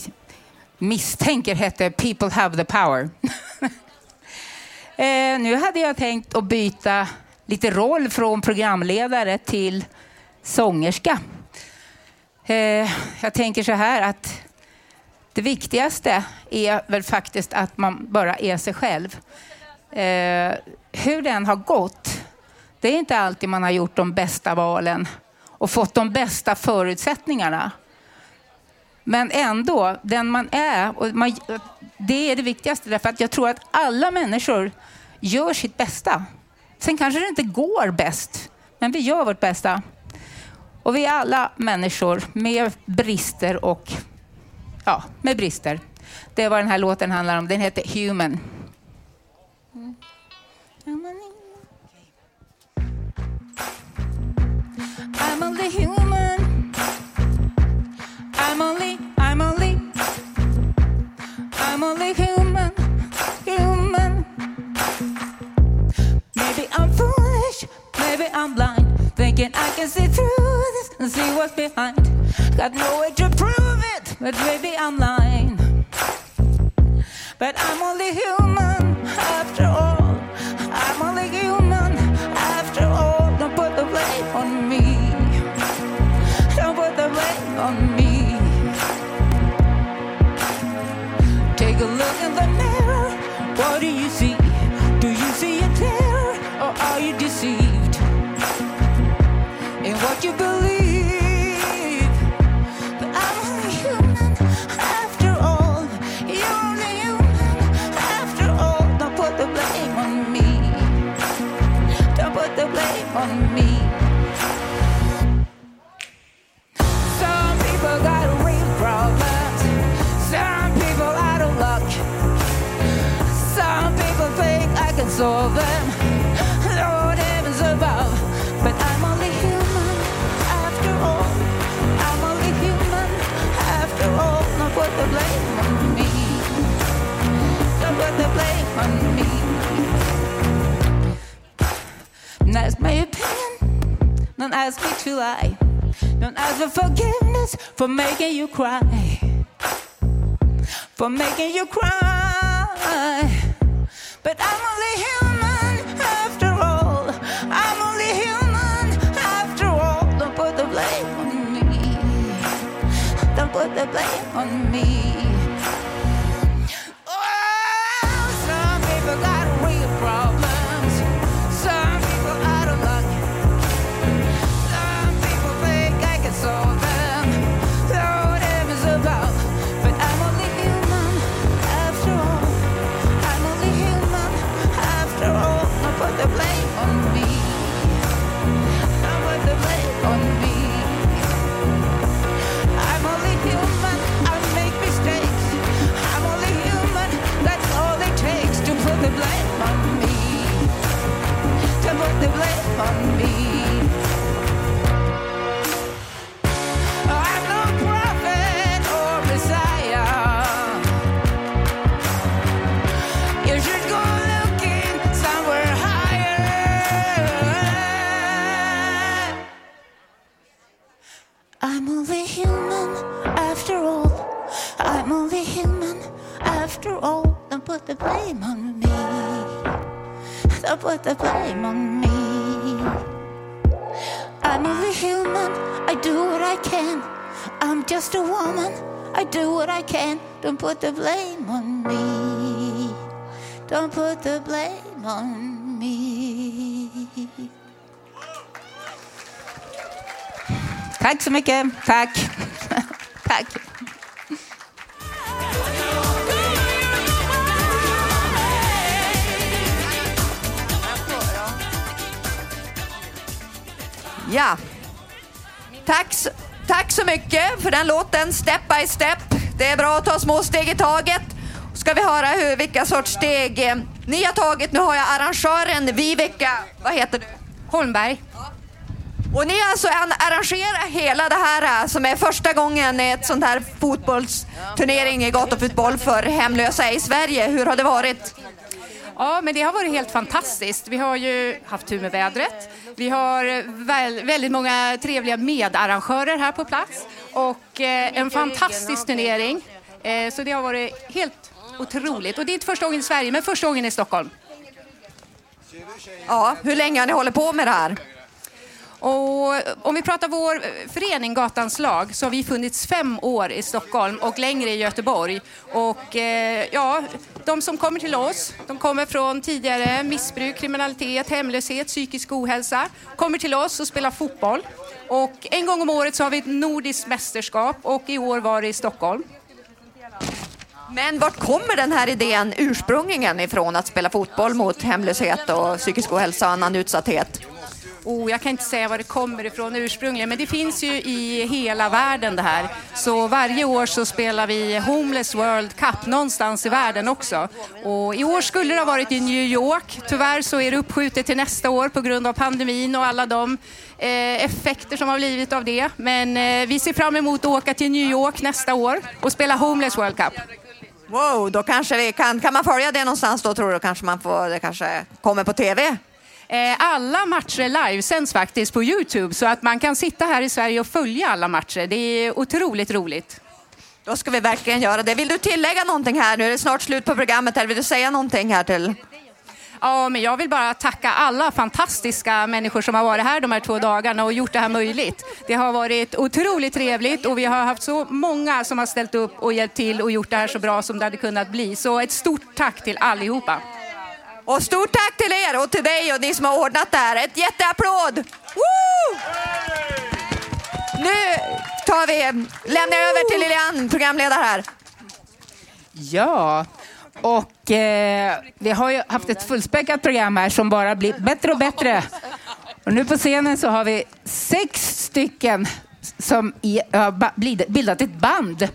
misstänker hette People have the power. [laughs] eh, nu hade jag tänkt att byta lite roll från programledare till sångerska. Eh, jag tänker så här att det viktigaste är väl faktiskt att man bara är sig själv. Eh, hur den har gått, det är inte alltid man har gjort de bästa valen och fått de bästa förutsättningarna. Men ändå, den man är, och man, det är det viktigaste därför att jag tror att alla människor gör sitt bästa. Sen kanske det inte går bäst, men vi gör vårt bästa. Och vi är alla människor med brister och ja, med brister. Det är vad den här låten handlar om. Den heter Human. I'm only, I'm only, I'm only human, human. Maybe I'm foolish, maybe I'm blind, thinking I can see through this and see what's behind. Got no way to prove it, but maybe I'm lying. But I'm only human Don't ask me to lie. Don't ask for forgiveness for making you cry. For making you cry. But I'm only human after all. I'm only human after all. Don't put the blame on me. Don't put the blame on me. I'm only human after all. I'm only human after all. Don't put the blame on me. Don't put the blame on me. I'm only human. I do what I can. I'm just a woman. I do what I can. Don't put the blame on me. Don't put the blame on me. Tack så mycket. Tack. [laughs] Tack. Ja. Tack, tack så mycket för den låten, Step by Step. Det är bra att ta små steg i taget. Ska vi höra hur, vilka sorts steg eh, ni har tagit. Nu har jag arrangören Viveka, vad heter du? Holmberg. Och ni alltså an- arrangerat hela det här eh, som är första gången ett sånt här fotbollsturnering i gatufotboll för hemlösa i Sverige. Hur har det varit? Ja, men det har varit helt fantastiskt. Vi har ju haft tur med vädret. Vi har eh, väl, väldigt många trevliga medarrangörer här på plats och eh, en fantastisk turnering. Så det har varit helt otroligt. Och det är inte första gången i Sverige, men första gången i Stockholm. Ja, hur länge har ni hållit på med det här? Och om vi pratar vår eh, förening Gatans lag så har vi funnits fem år i Stockholm och längre i Göteborg. Och eh, ja, de som kommer till oss, de kommer från tidigare missbruk, kriminalitet, hemlöshet, psykisk ohälsa, kommer till oss och spelar fotboll. Och en gång om året så har vi ett nordiskt mästerskap och i år var det i Stockholm. Men vart kommer den här idén ursprungligen ifrån att spela fotboll mot hemlöshet och psykisk ohälsa och annan utsatthet? Oh, jag kan inte säga var det kommer ifrån ursprungligen, men det finns ju i hela världen det här. Så varje år så spelar vi Homeless World Cup någonstans i världen också. Och i år skulle det ha varit i New York. Tyvärr så är det uppskjutet till nästa år på grund av pandemin och alla de eh, effekter som har blivit av det. Men eh, vi ser fram emot att åka till New York nästa år och spela Homeless World Cup. Wow, då kanske vi kan, kan man följa det någonstans då tror du? Kanske man får, det kanske kommer på TV? Eh, Alla matcher livesänds faktiskt på Youtube så att man kan sitta här i Sverige och följa alla matcher. Det är otroligt roligt. Då ska vi verkligen göra det. Vill du tillägga någonting här? Nu är det snart slut på programmet. Eller vill du säga någonting här till? Ja, men jag vill bara tacka alla fantastiska människor som har varit här de här två dagarna och gjort det här möjligt. Det har varit otroligt trevligt och vi har haft så många som har ställt upp och hjälpt till och gjort det här så bra som det hade kunnat bli. Så ett stort tack till allihopa. Och stort tack till er och till dig och ni som har ordnat det här. Ett jätteapplåd! Woo! Nu tar vi, lämnar jag över till Lilian, programledare här. Ja, och eh, vi har ju haft ett fullspäckat program här som bara blir bättre och bättre. Och nu på scenen så har vi sex stycken som i, har bildat ett band.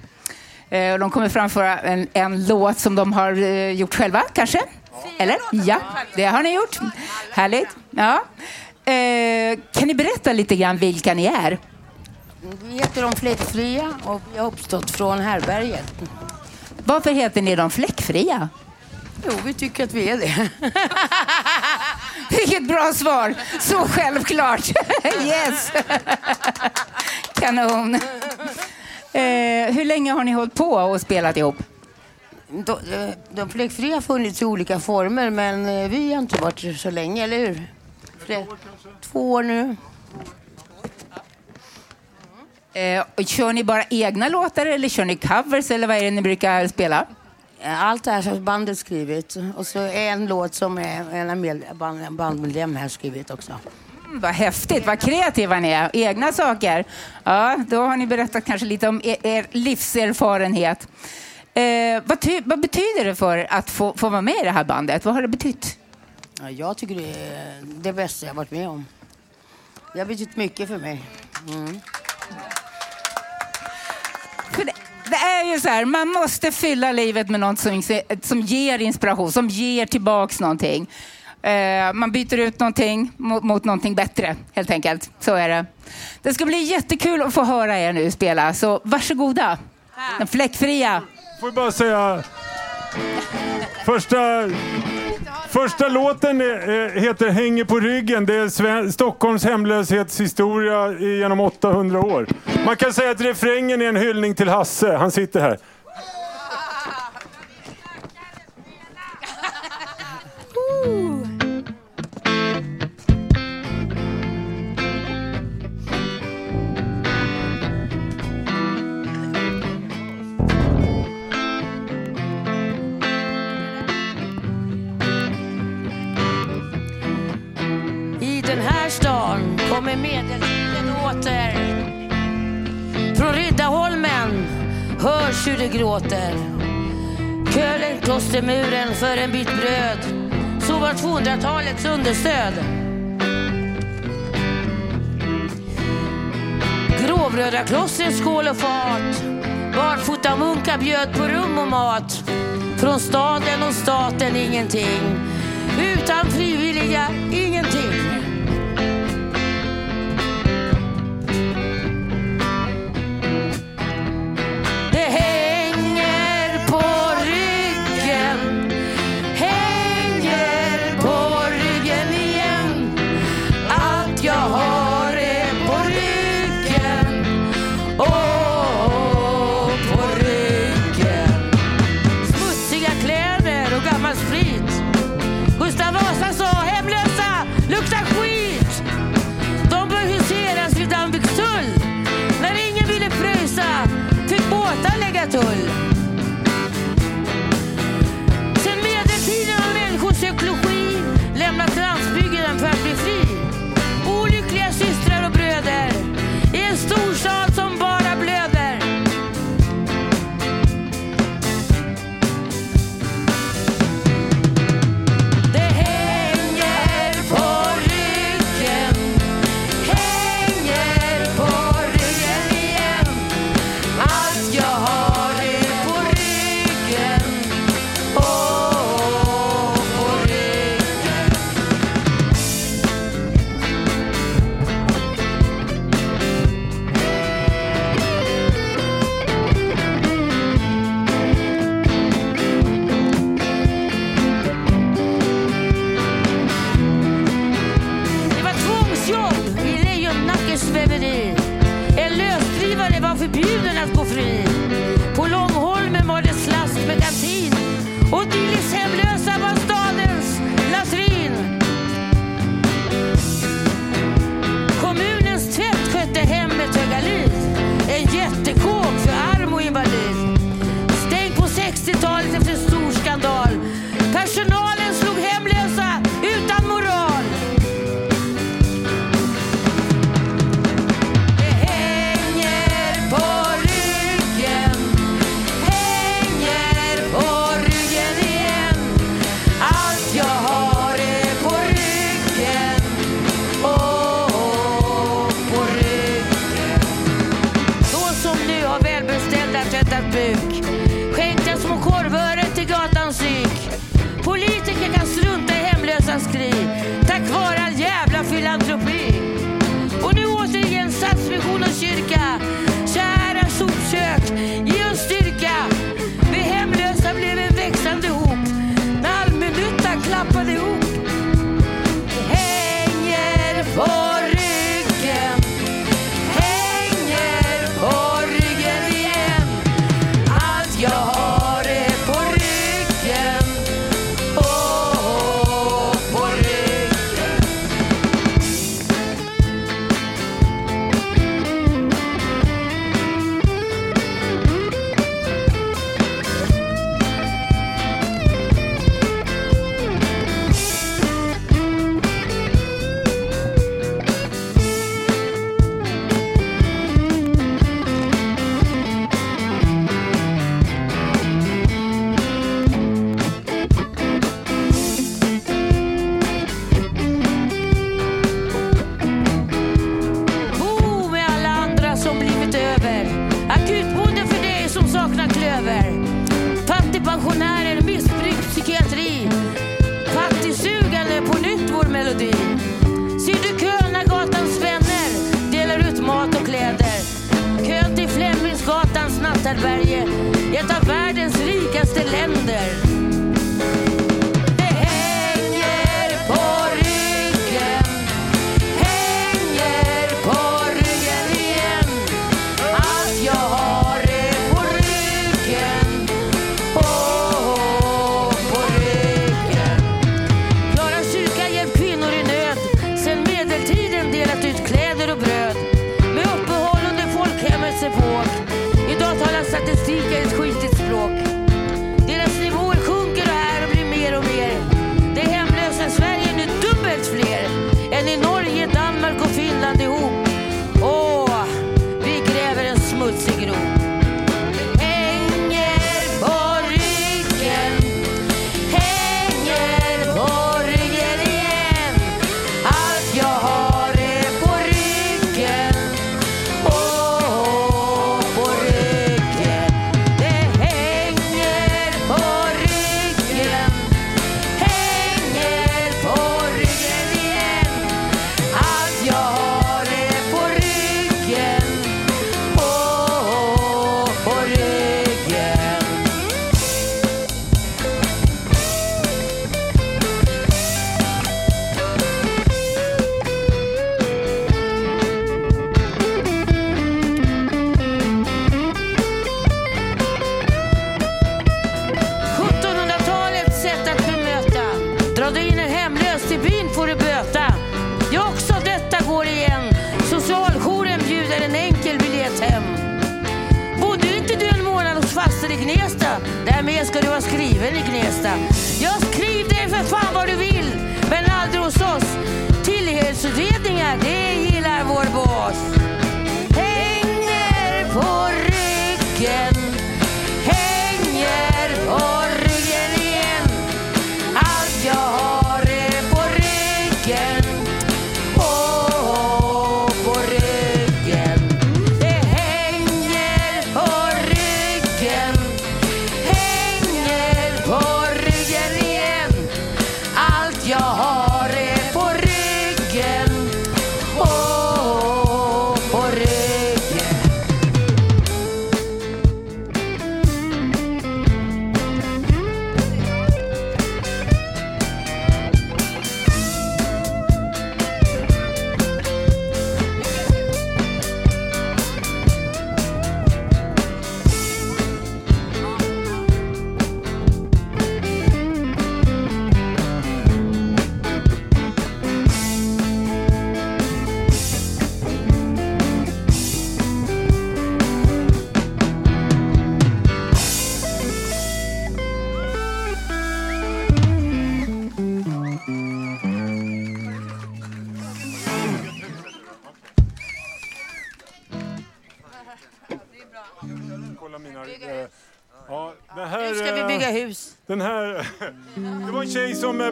Eh, och de kommer framföra en, en låt som de har eh, gjort själva, kanske? Eller? Ja, det har ni gjort. Härligt. Ja. Eh, kan ni berätta lite grann vilka ni är? Vi heter de Fläckfria och vi har uppstått från härberget. Varför heter ni de Fläckfria? Jo, vi tycker att vi är det. [laughs] Vilket bra svar! Så självklart. [laughs] yes! Kanon. Eh, hur länge har ni hållit på och spelat ihop? De, eh, de Fläckfria har funnits i olika former men eh, vi har inte varit så länge, eller hur? Flä- Två år nu. Eh, och kör ni bara egna låtar eller kör ni covers eller vad är det ni brukar spela? Allt det här som bandet skrivit och så en låt som är en band, bandmedlem här skrivit också. Mm, vad häftigt, vad kreativa ni är. Egna saker. Ja, då har ni berättat kanske lite om er, er livserfarenhet. Eh, vad, ty, vad betyder det för att få, få vara med i det här bandet? Vad har det betytt? Ja, jag tycker det är det bästa jag varit med om. Det har betytt mycket för mig. Mm. För det, det är ju så här, man måste fylla livet med något som, som ger inspiration, som ger tillbaks någonting. Eh, man byter ut någonting mot, mot någonting bättre, helt enkelt. Så är det. Det ska bli jättekul att få höra er nu spela, så varsågoda. Den fläckfria får bara säga... Första... Första låten heter Hänger på ryggen. Det är Stockholms hemlöshetshistoria genom 800 år. Man kan säga att refrängen är en hyllning till Hasse. Han sitter här. kommer medeltiden åter. Från Riddarholmen hörs hur det gråter. Kölen klostermuren för en bit bröd. Så var 200-talets understöd. Gråvröda klostrets skål och fat. Barfota munkar bjöd på rum och mat. Från staden och staten ingenting.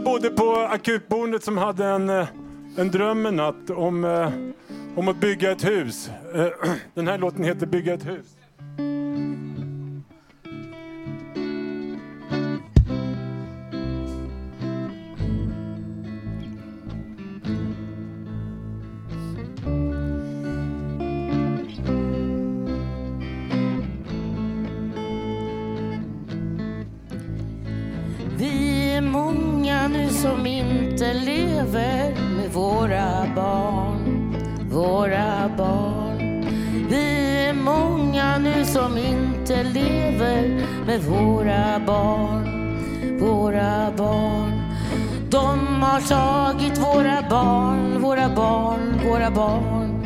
bodde på akutboendet som hade en, eh, en dröm en natt om, eh, om att bygga ett hus. Eh, [clears throat] den här låten heter Bygga ett hus. som inte lever med våra barn, våra barn. Vi är många nu som inte lever med våra barn, våra barn. De har tagit våra barn, våra barn, våra barn.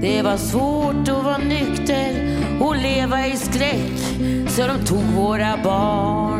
Det var svårt att vara nykter och leva i skräck så de tog våra barn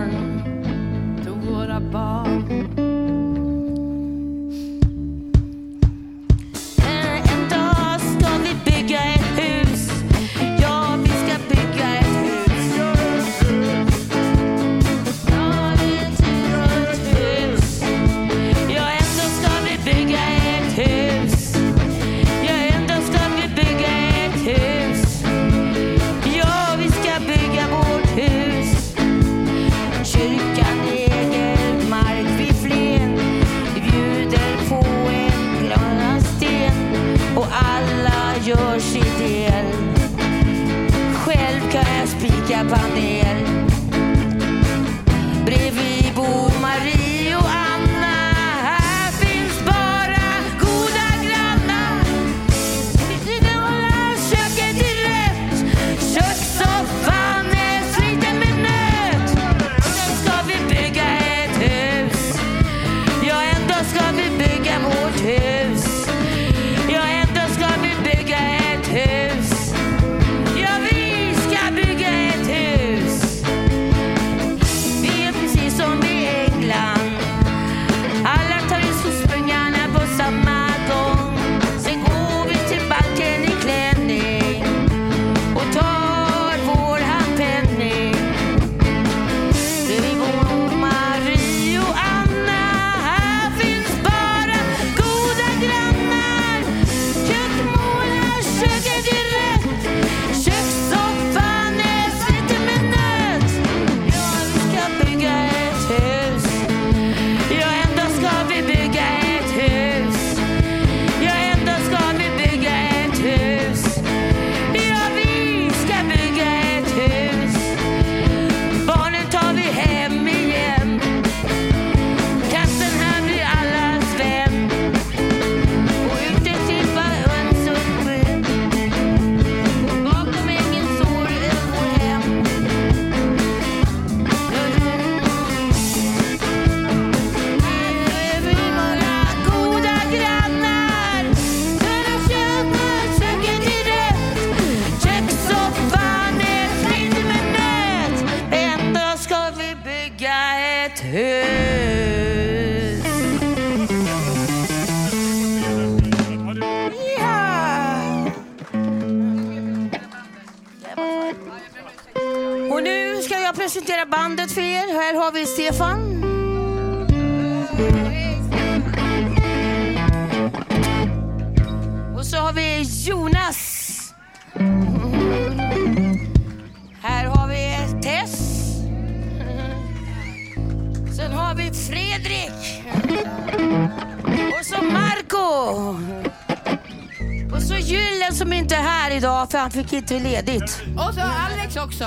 för han fick inte ledigt. Och så Alex också.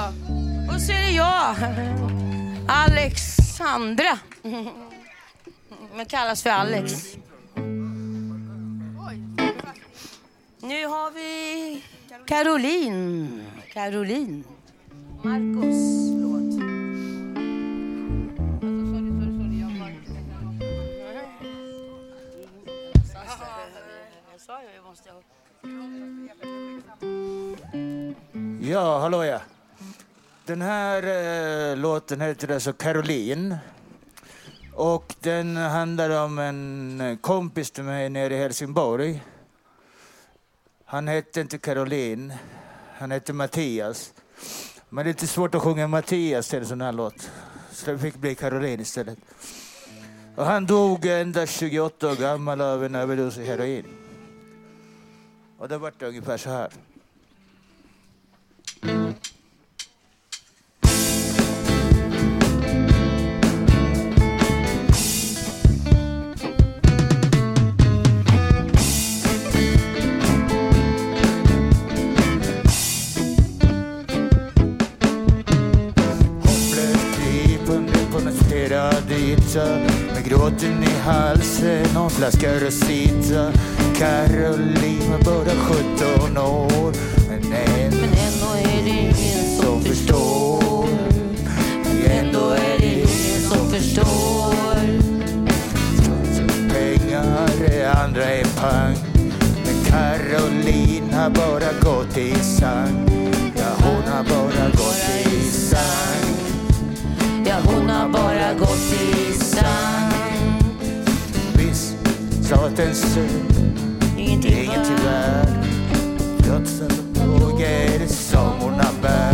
Och så är det jag. Alexandra. Men kallas för Alex. Nu har vi Caroline. Caroline. Marcos låt. Ja, hallå ja. Den här eh, låten heter alltså Caroline. Och den handlar om en kompis till mig nere i Helsingborg. Han hette inte Caroline, han hette Mattias. Men det är lite svårt att sjunga Mattias till en sån här låt. Så det fick bli Caroline istället. Och han dog endast 28 år gammal av en överdos heroin. Och då vart det ungefär så här. yta med gråten i halsen och en flaska Rosita. Caroline var bara 17 år men än, Men ändå är det ingen som förstår. Ändå är det ingen som förstår. pengar, andra är pang. Men Caroline har bara gått i sang. Ja, hon har bara gått i sang. Ja, hon har bara gått i sang. Visst, statens Ingenting ingenting värd. Trots alla plågor som i har bär.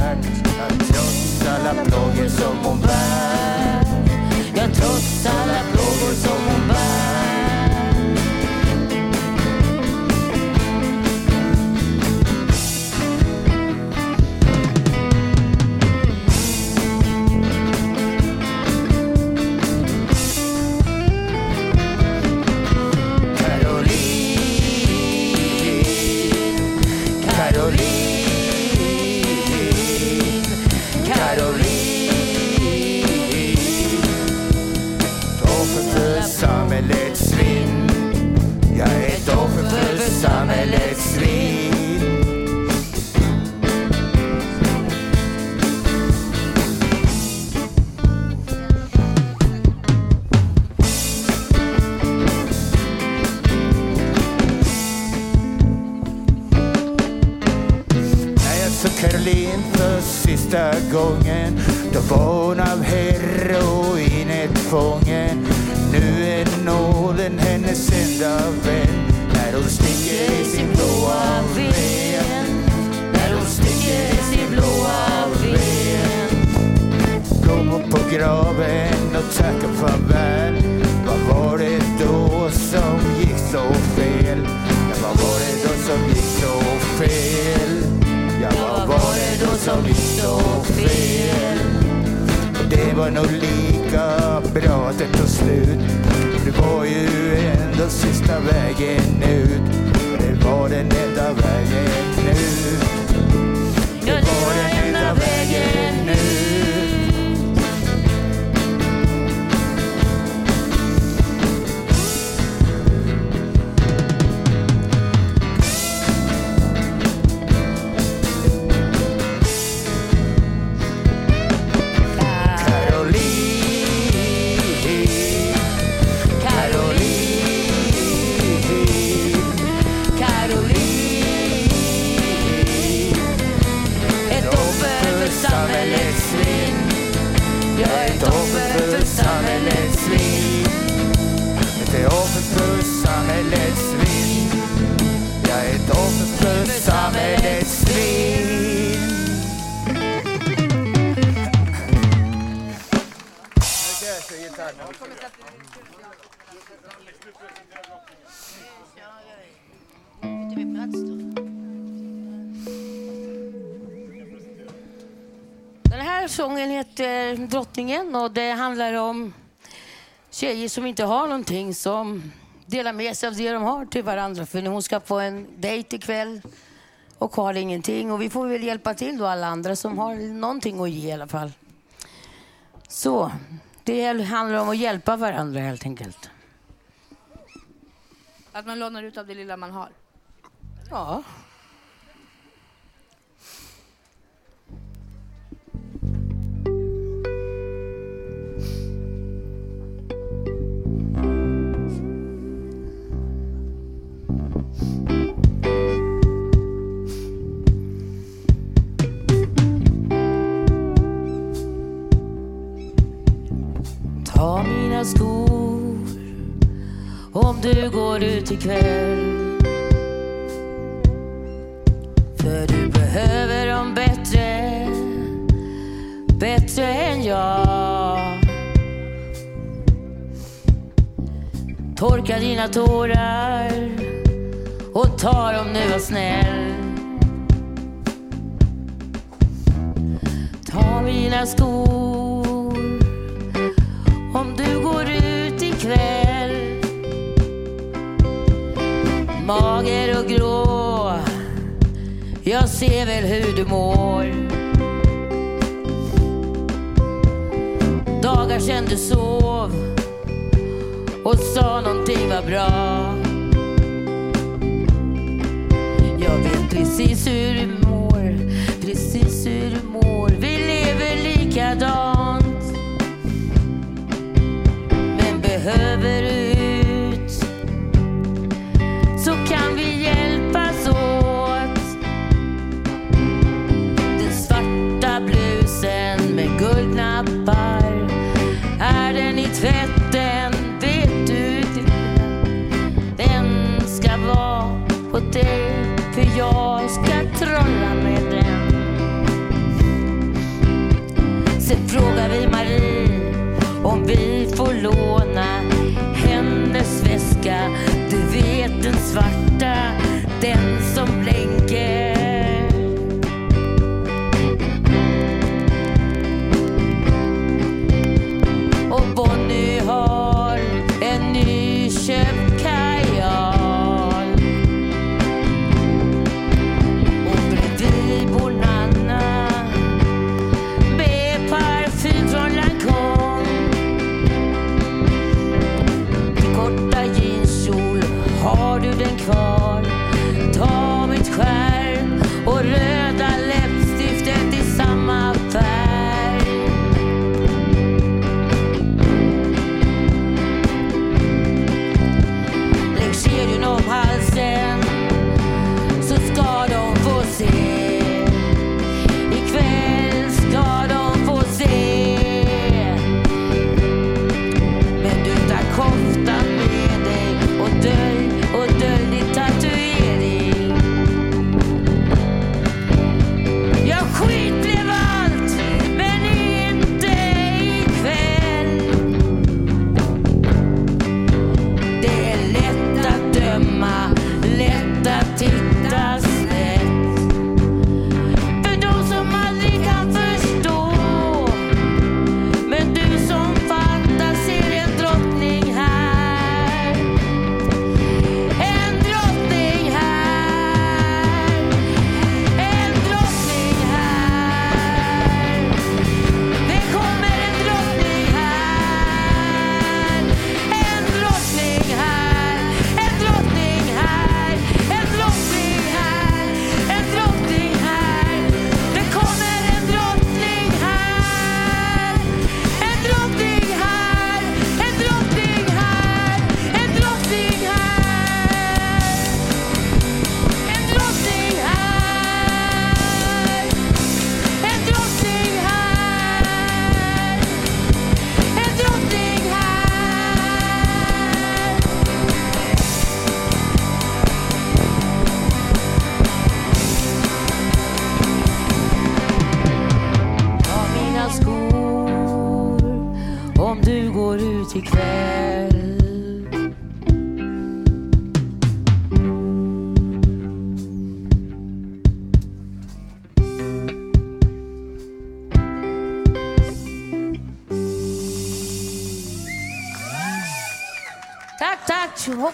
Drottningen och det handlar om tjejer som inte har någonting som delar med sig av det de har till varandra. För hon ska på en dejt ikväll och har ingenting. Och vi får väl hjälpa till då alla andra som har någonting att ge i alla fall. Så, det handlar om att hjälpa varandra helt enkelt. Att man lånar ut av det lilla man har. Ja. Ta mina skor. Om du går ut ikväll. För du behöver dem bättre, bättre än jag. Torka dina tårar. Och ta dem nu var snäll. Ta mina skor. Mager och grå. Jag ser väl hur du mår. Dagar sen du sov och sa någonting var bra. Jag vet precis hur du mår Precis hur du mår. Vi lever likadant. Men behöver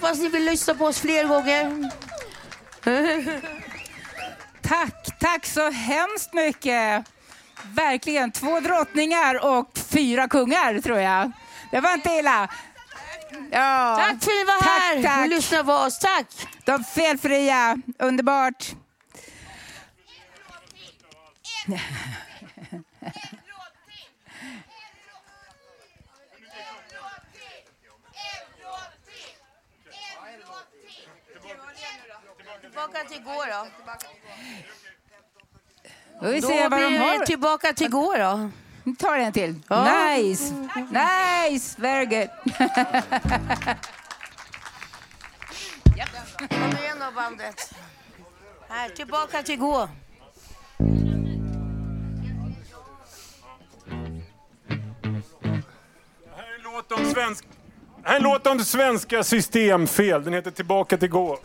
hoppas ni vill lyssna på oss fler gånger. Tack, tack så hemskt mycket. Verkligen, två drottningar och fyra kungar tror jag. Det var inte illa. Ja. Tack för att ni var här tack, och lyssnade på oss. Tack! De felfria, underbart. tillbaka till igår då. Då, vi ser vad de tillbaka till igår då. Nu tar en till. Ja. Nice! Nice! Very good. Kom igen då bandet. Här, tillbaka till gå. Det här är en låt om svenska systemfel. Den heter Tillbaka till gå.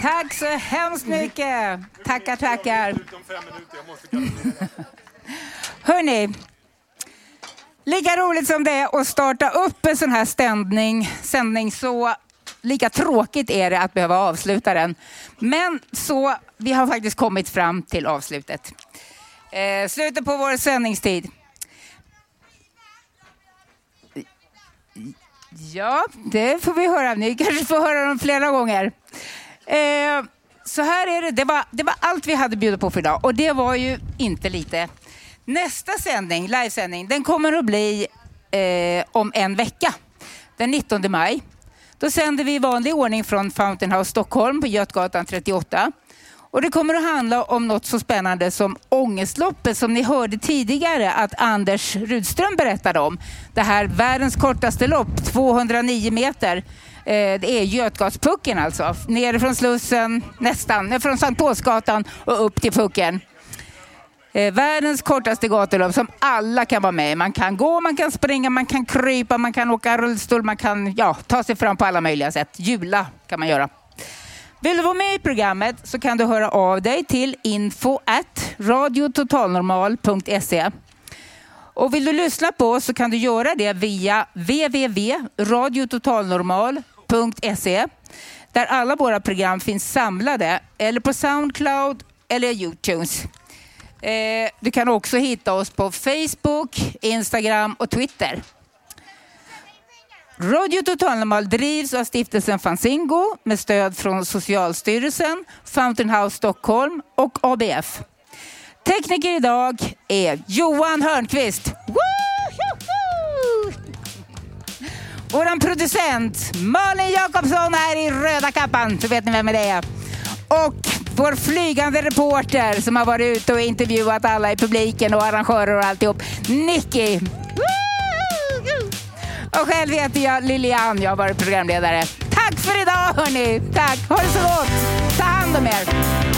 Tack så hemskt mycket. Tackar, tackar. Hörni, lika roligt som det är att starta upp en sån här ständning, sändning så lika tråkigt är det att behöva avsluta den. Men så, vi har faktiskt kommit fram till avslutet. Eh, slutet på vår sändningstid. Ja, det får vi höra. Ni kanske får höra dem flera gånger. Eh, så här är det. Det var, det var allt vi hade bjuda på för idag och det var ju inte lite. Nästa sändning, livesändning, den kommer att bli eh, om en vecka. Den 19 maj. Då sänder vi i vanlig ordning från Fountain House Stockholm på Götgatan 38. Och det kommer att handla om något så spännande som Ångestloppet som ni hörde tidigare att Anders Rudström berättade om. Det här världens kortaste lopp, 209 meter. Eh, det är Götgatspucken alltså, Ner från Slussen, nästan, eh, från Sankt Paulsgatan och upp till pucken. Eh, världens kortaste gatulopp som alla kan vara med i. Man kan gå, man kan springa, man kan krypa, man kan åka rullstol, man kan ja, ta sig fram på alla möjliga sätt. Jula kan man göra. Vill du vara med i programmet så kan du höra av dig till info at radiototalnormal.se. Och vill du lyssna på oss så kan du göra det via www.radiototalnormal.se där alla våra program finns samlade eller på Soundcloud eller Youtunes. Eh, du kan också hitta oss på Facebook, Instagram och Twitter. Radio Totalnormal drivs av stiftelsen Fanzingo med stöd från Socialstyrelsen, Fountain House Stockholm och ABF. Tekniker idag är Johan Hörnqvist. Vår producent Malin Jakobsson här i röda kappan, så vet ni vem det är. Och vår flygande reporter som har varit ute och intervjuat alla i publiken och arrangörer och alltihop, Nicky. Och själv heter jag Lilian, jag har varit programledare. Tack för idag hörni! Tack! Ha det så gott! Ta hand om er!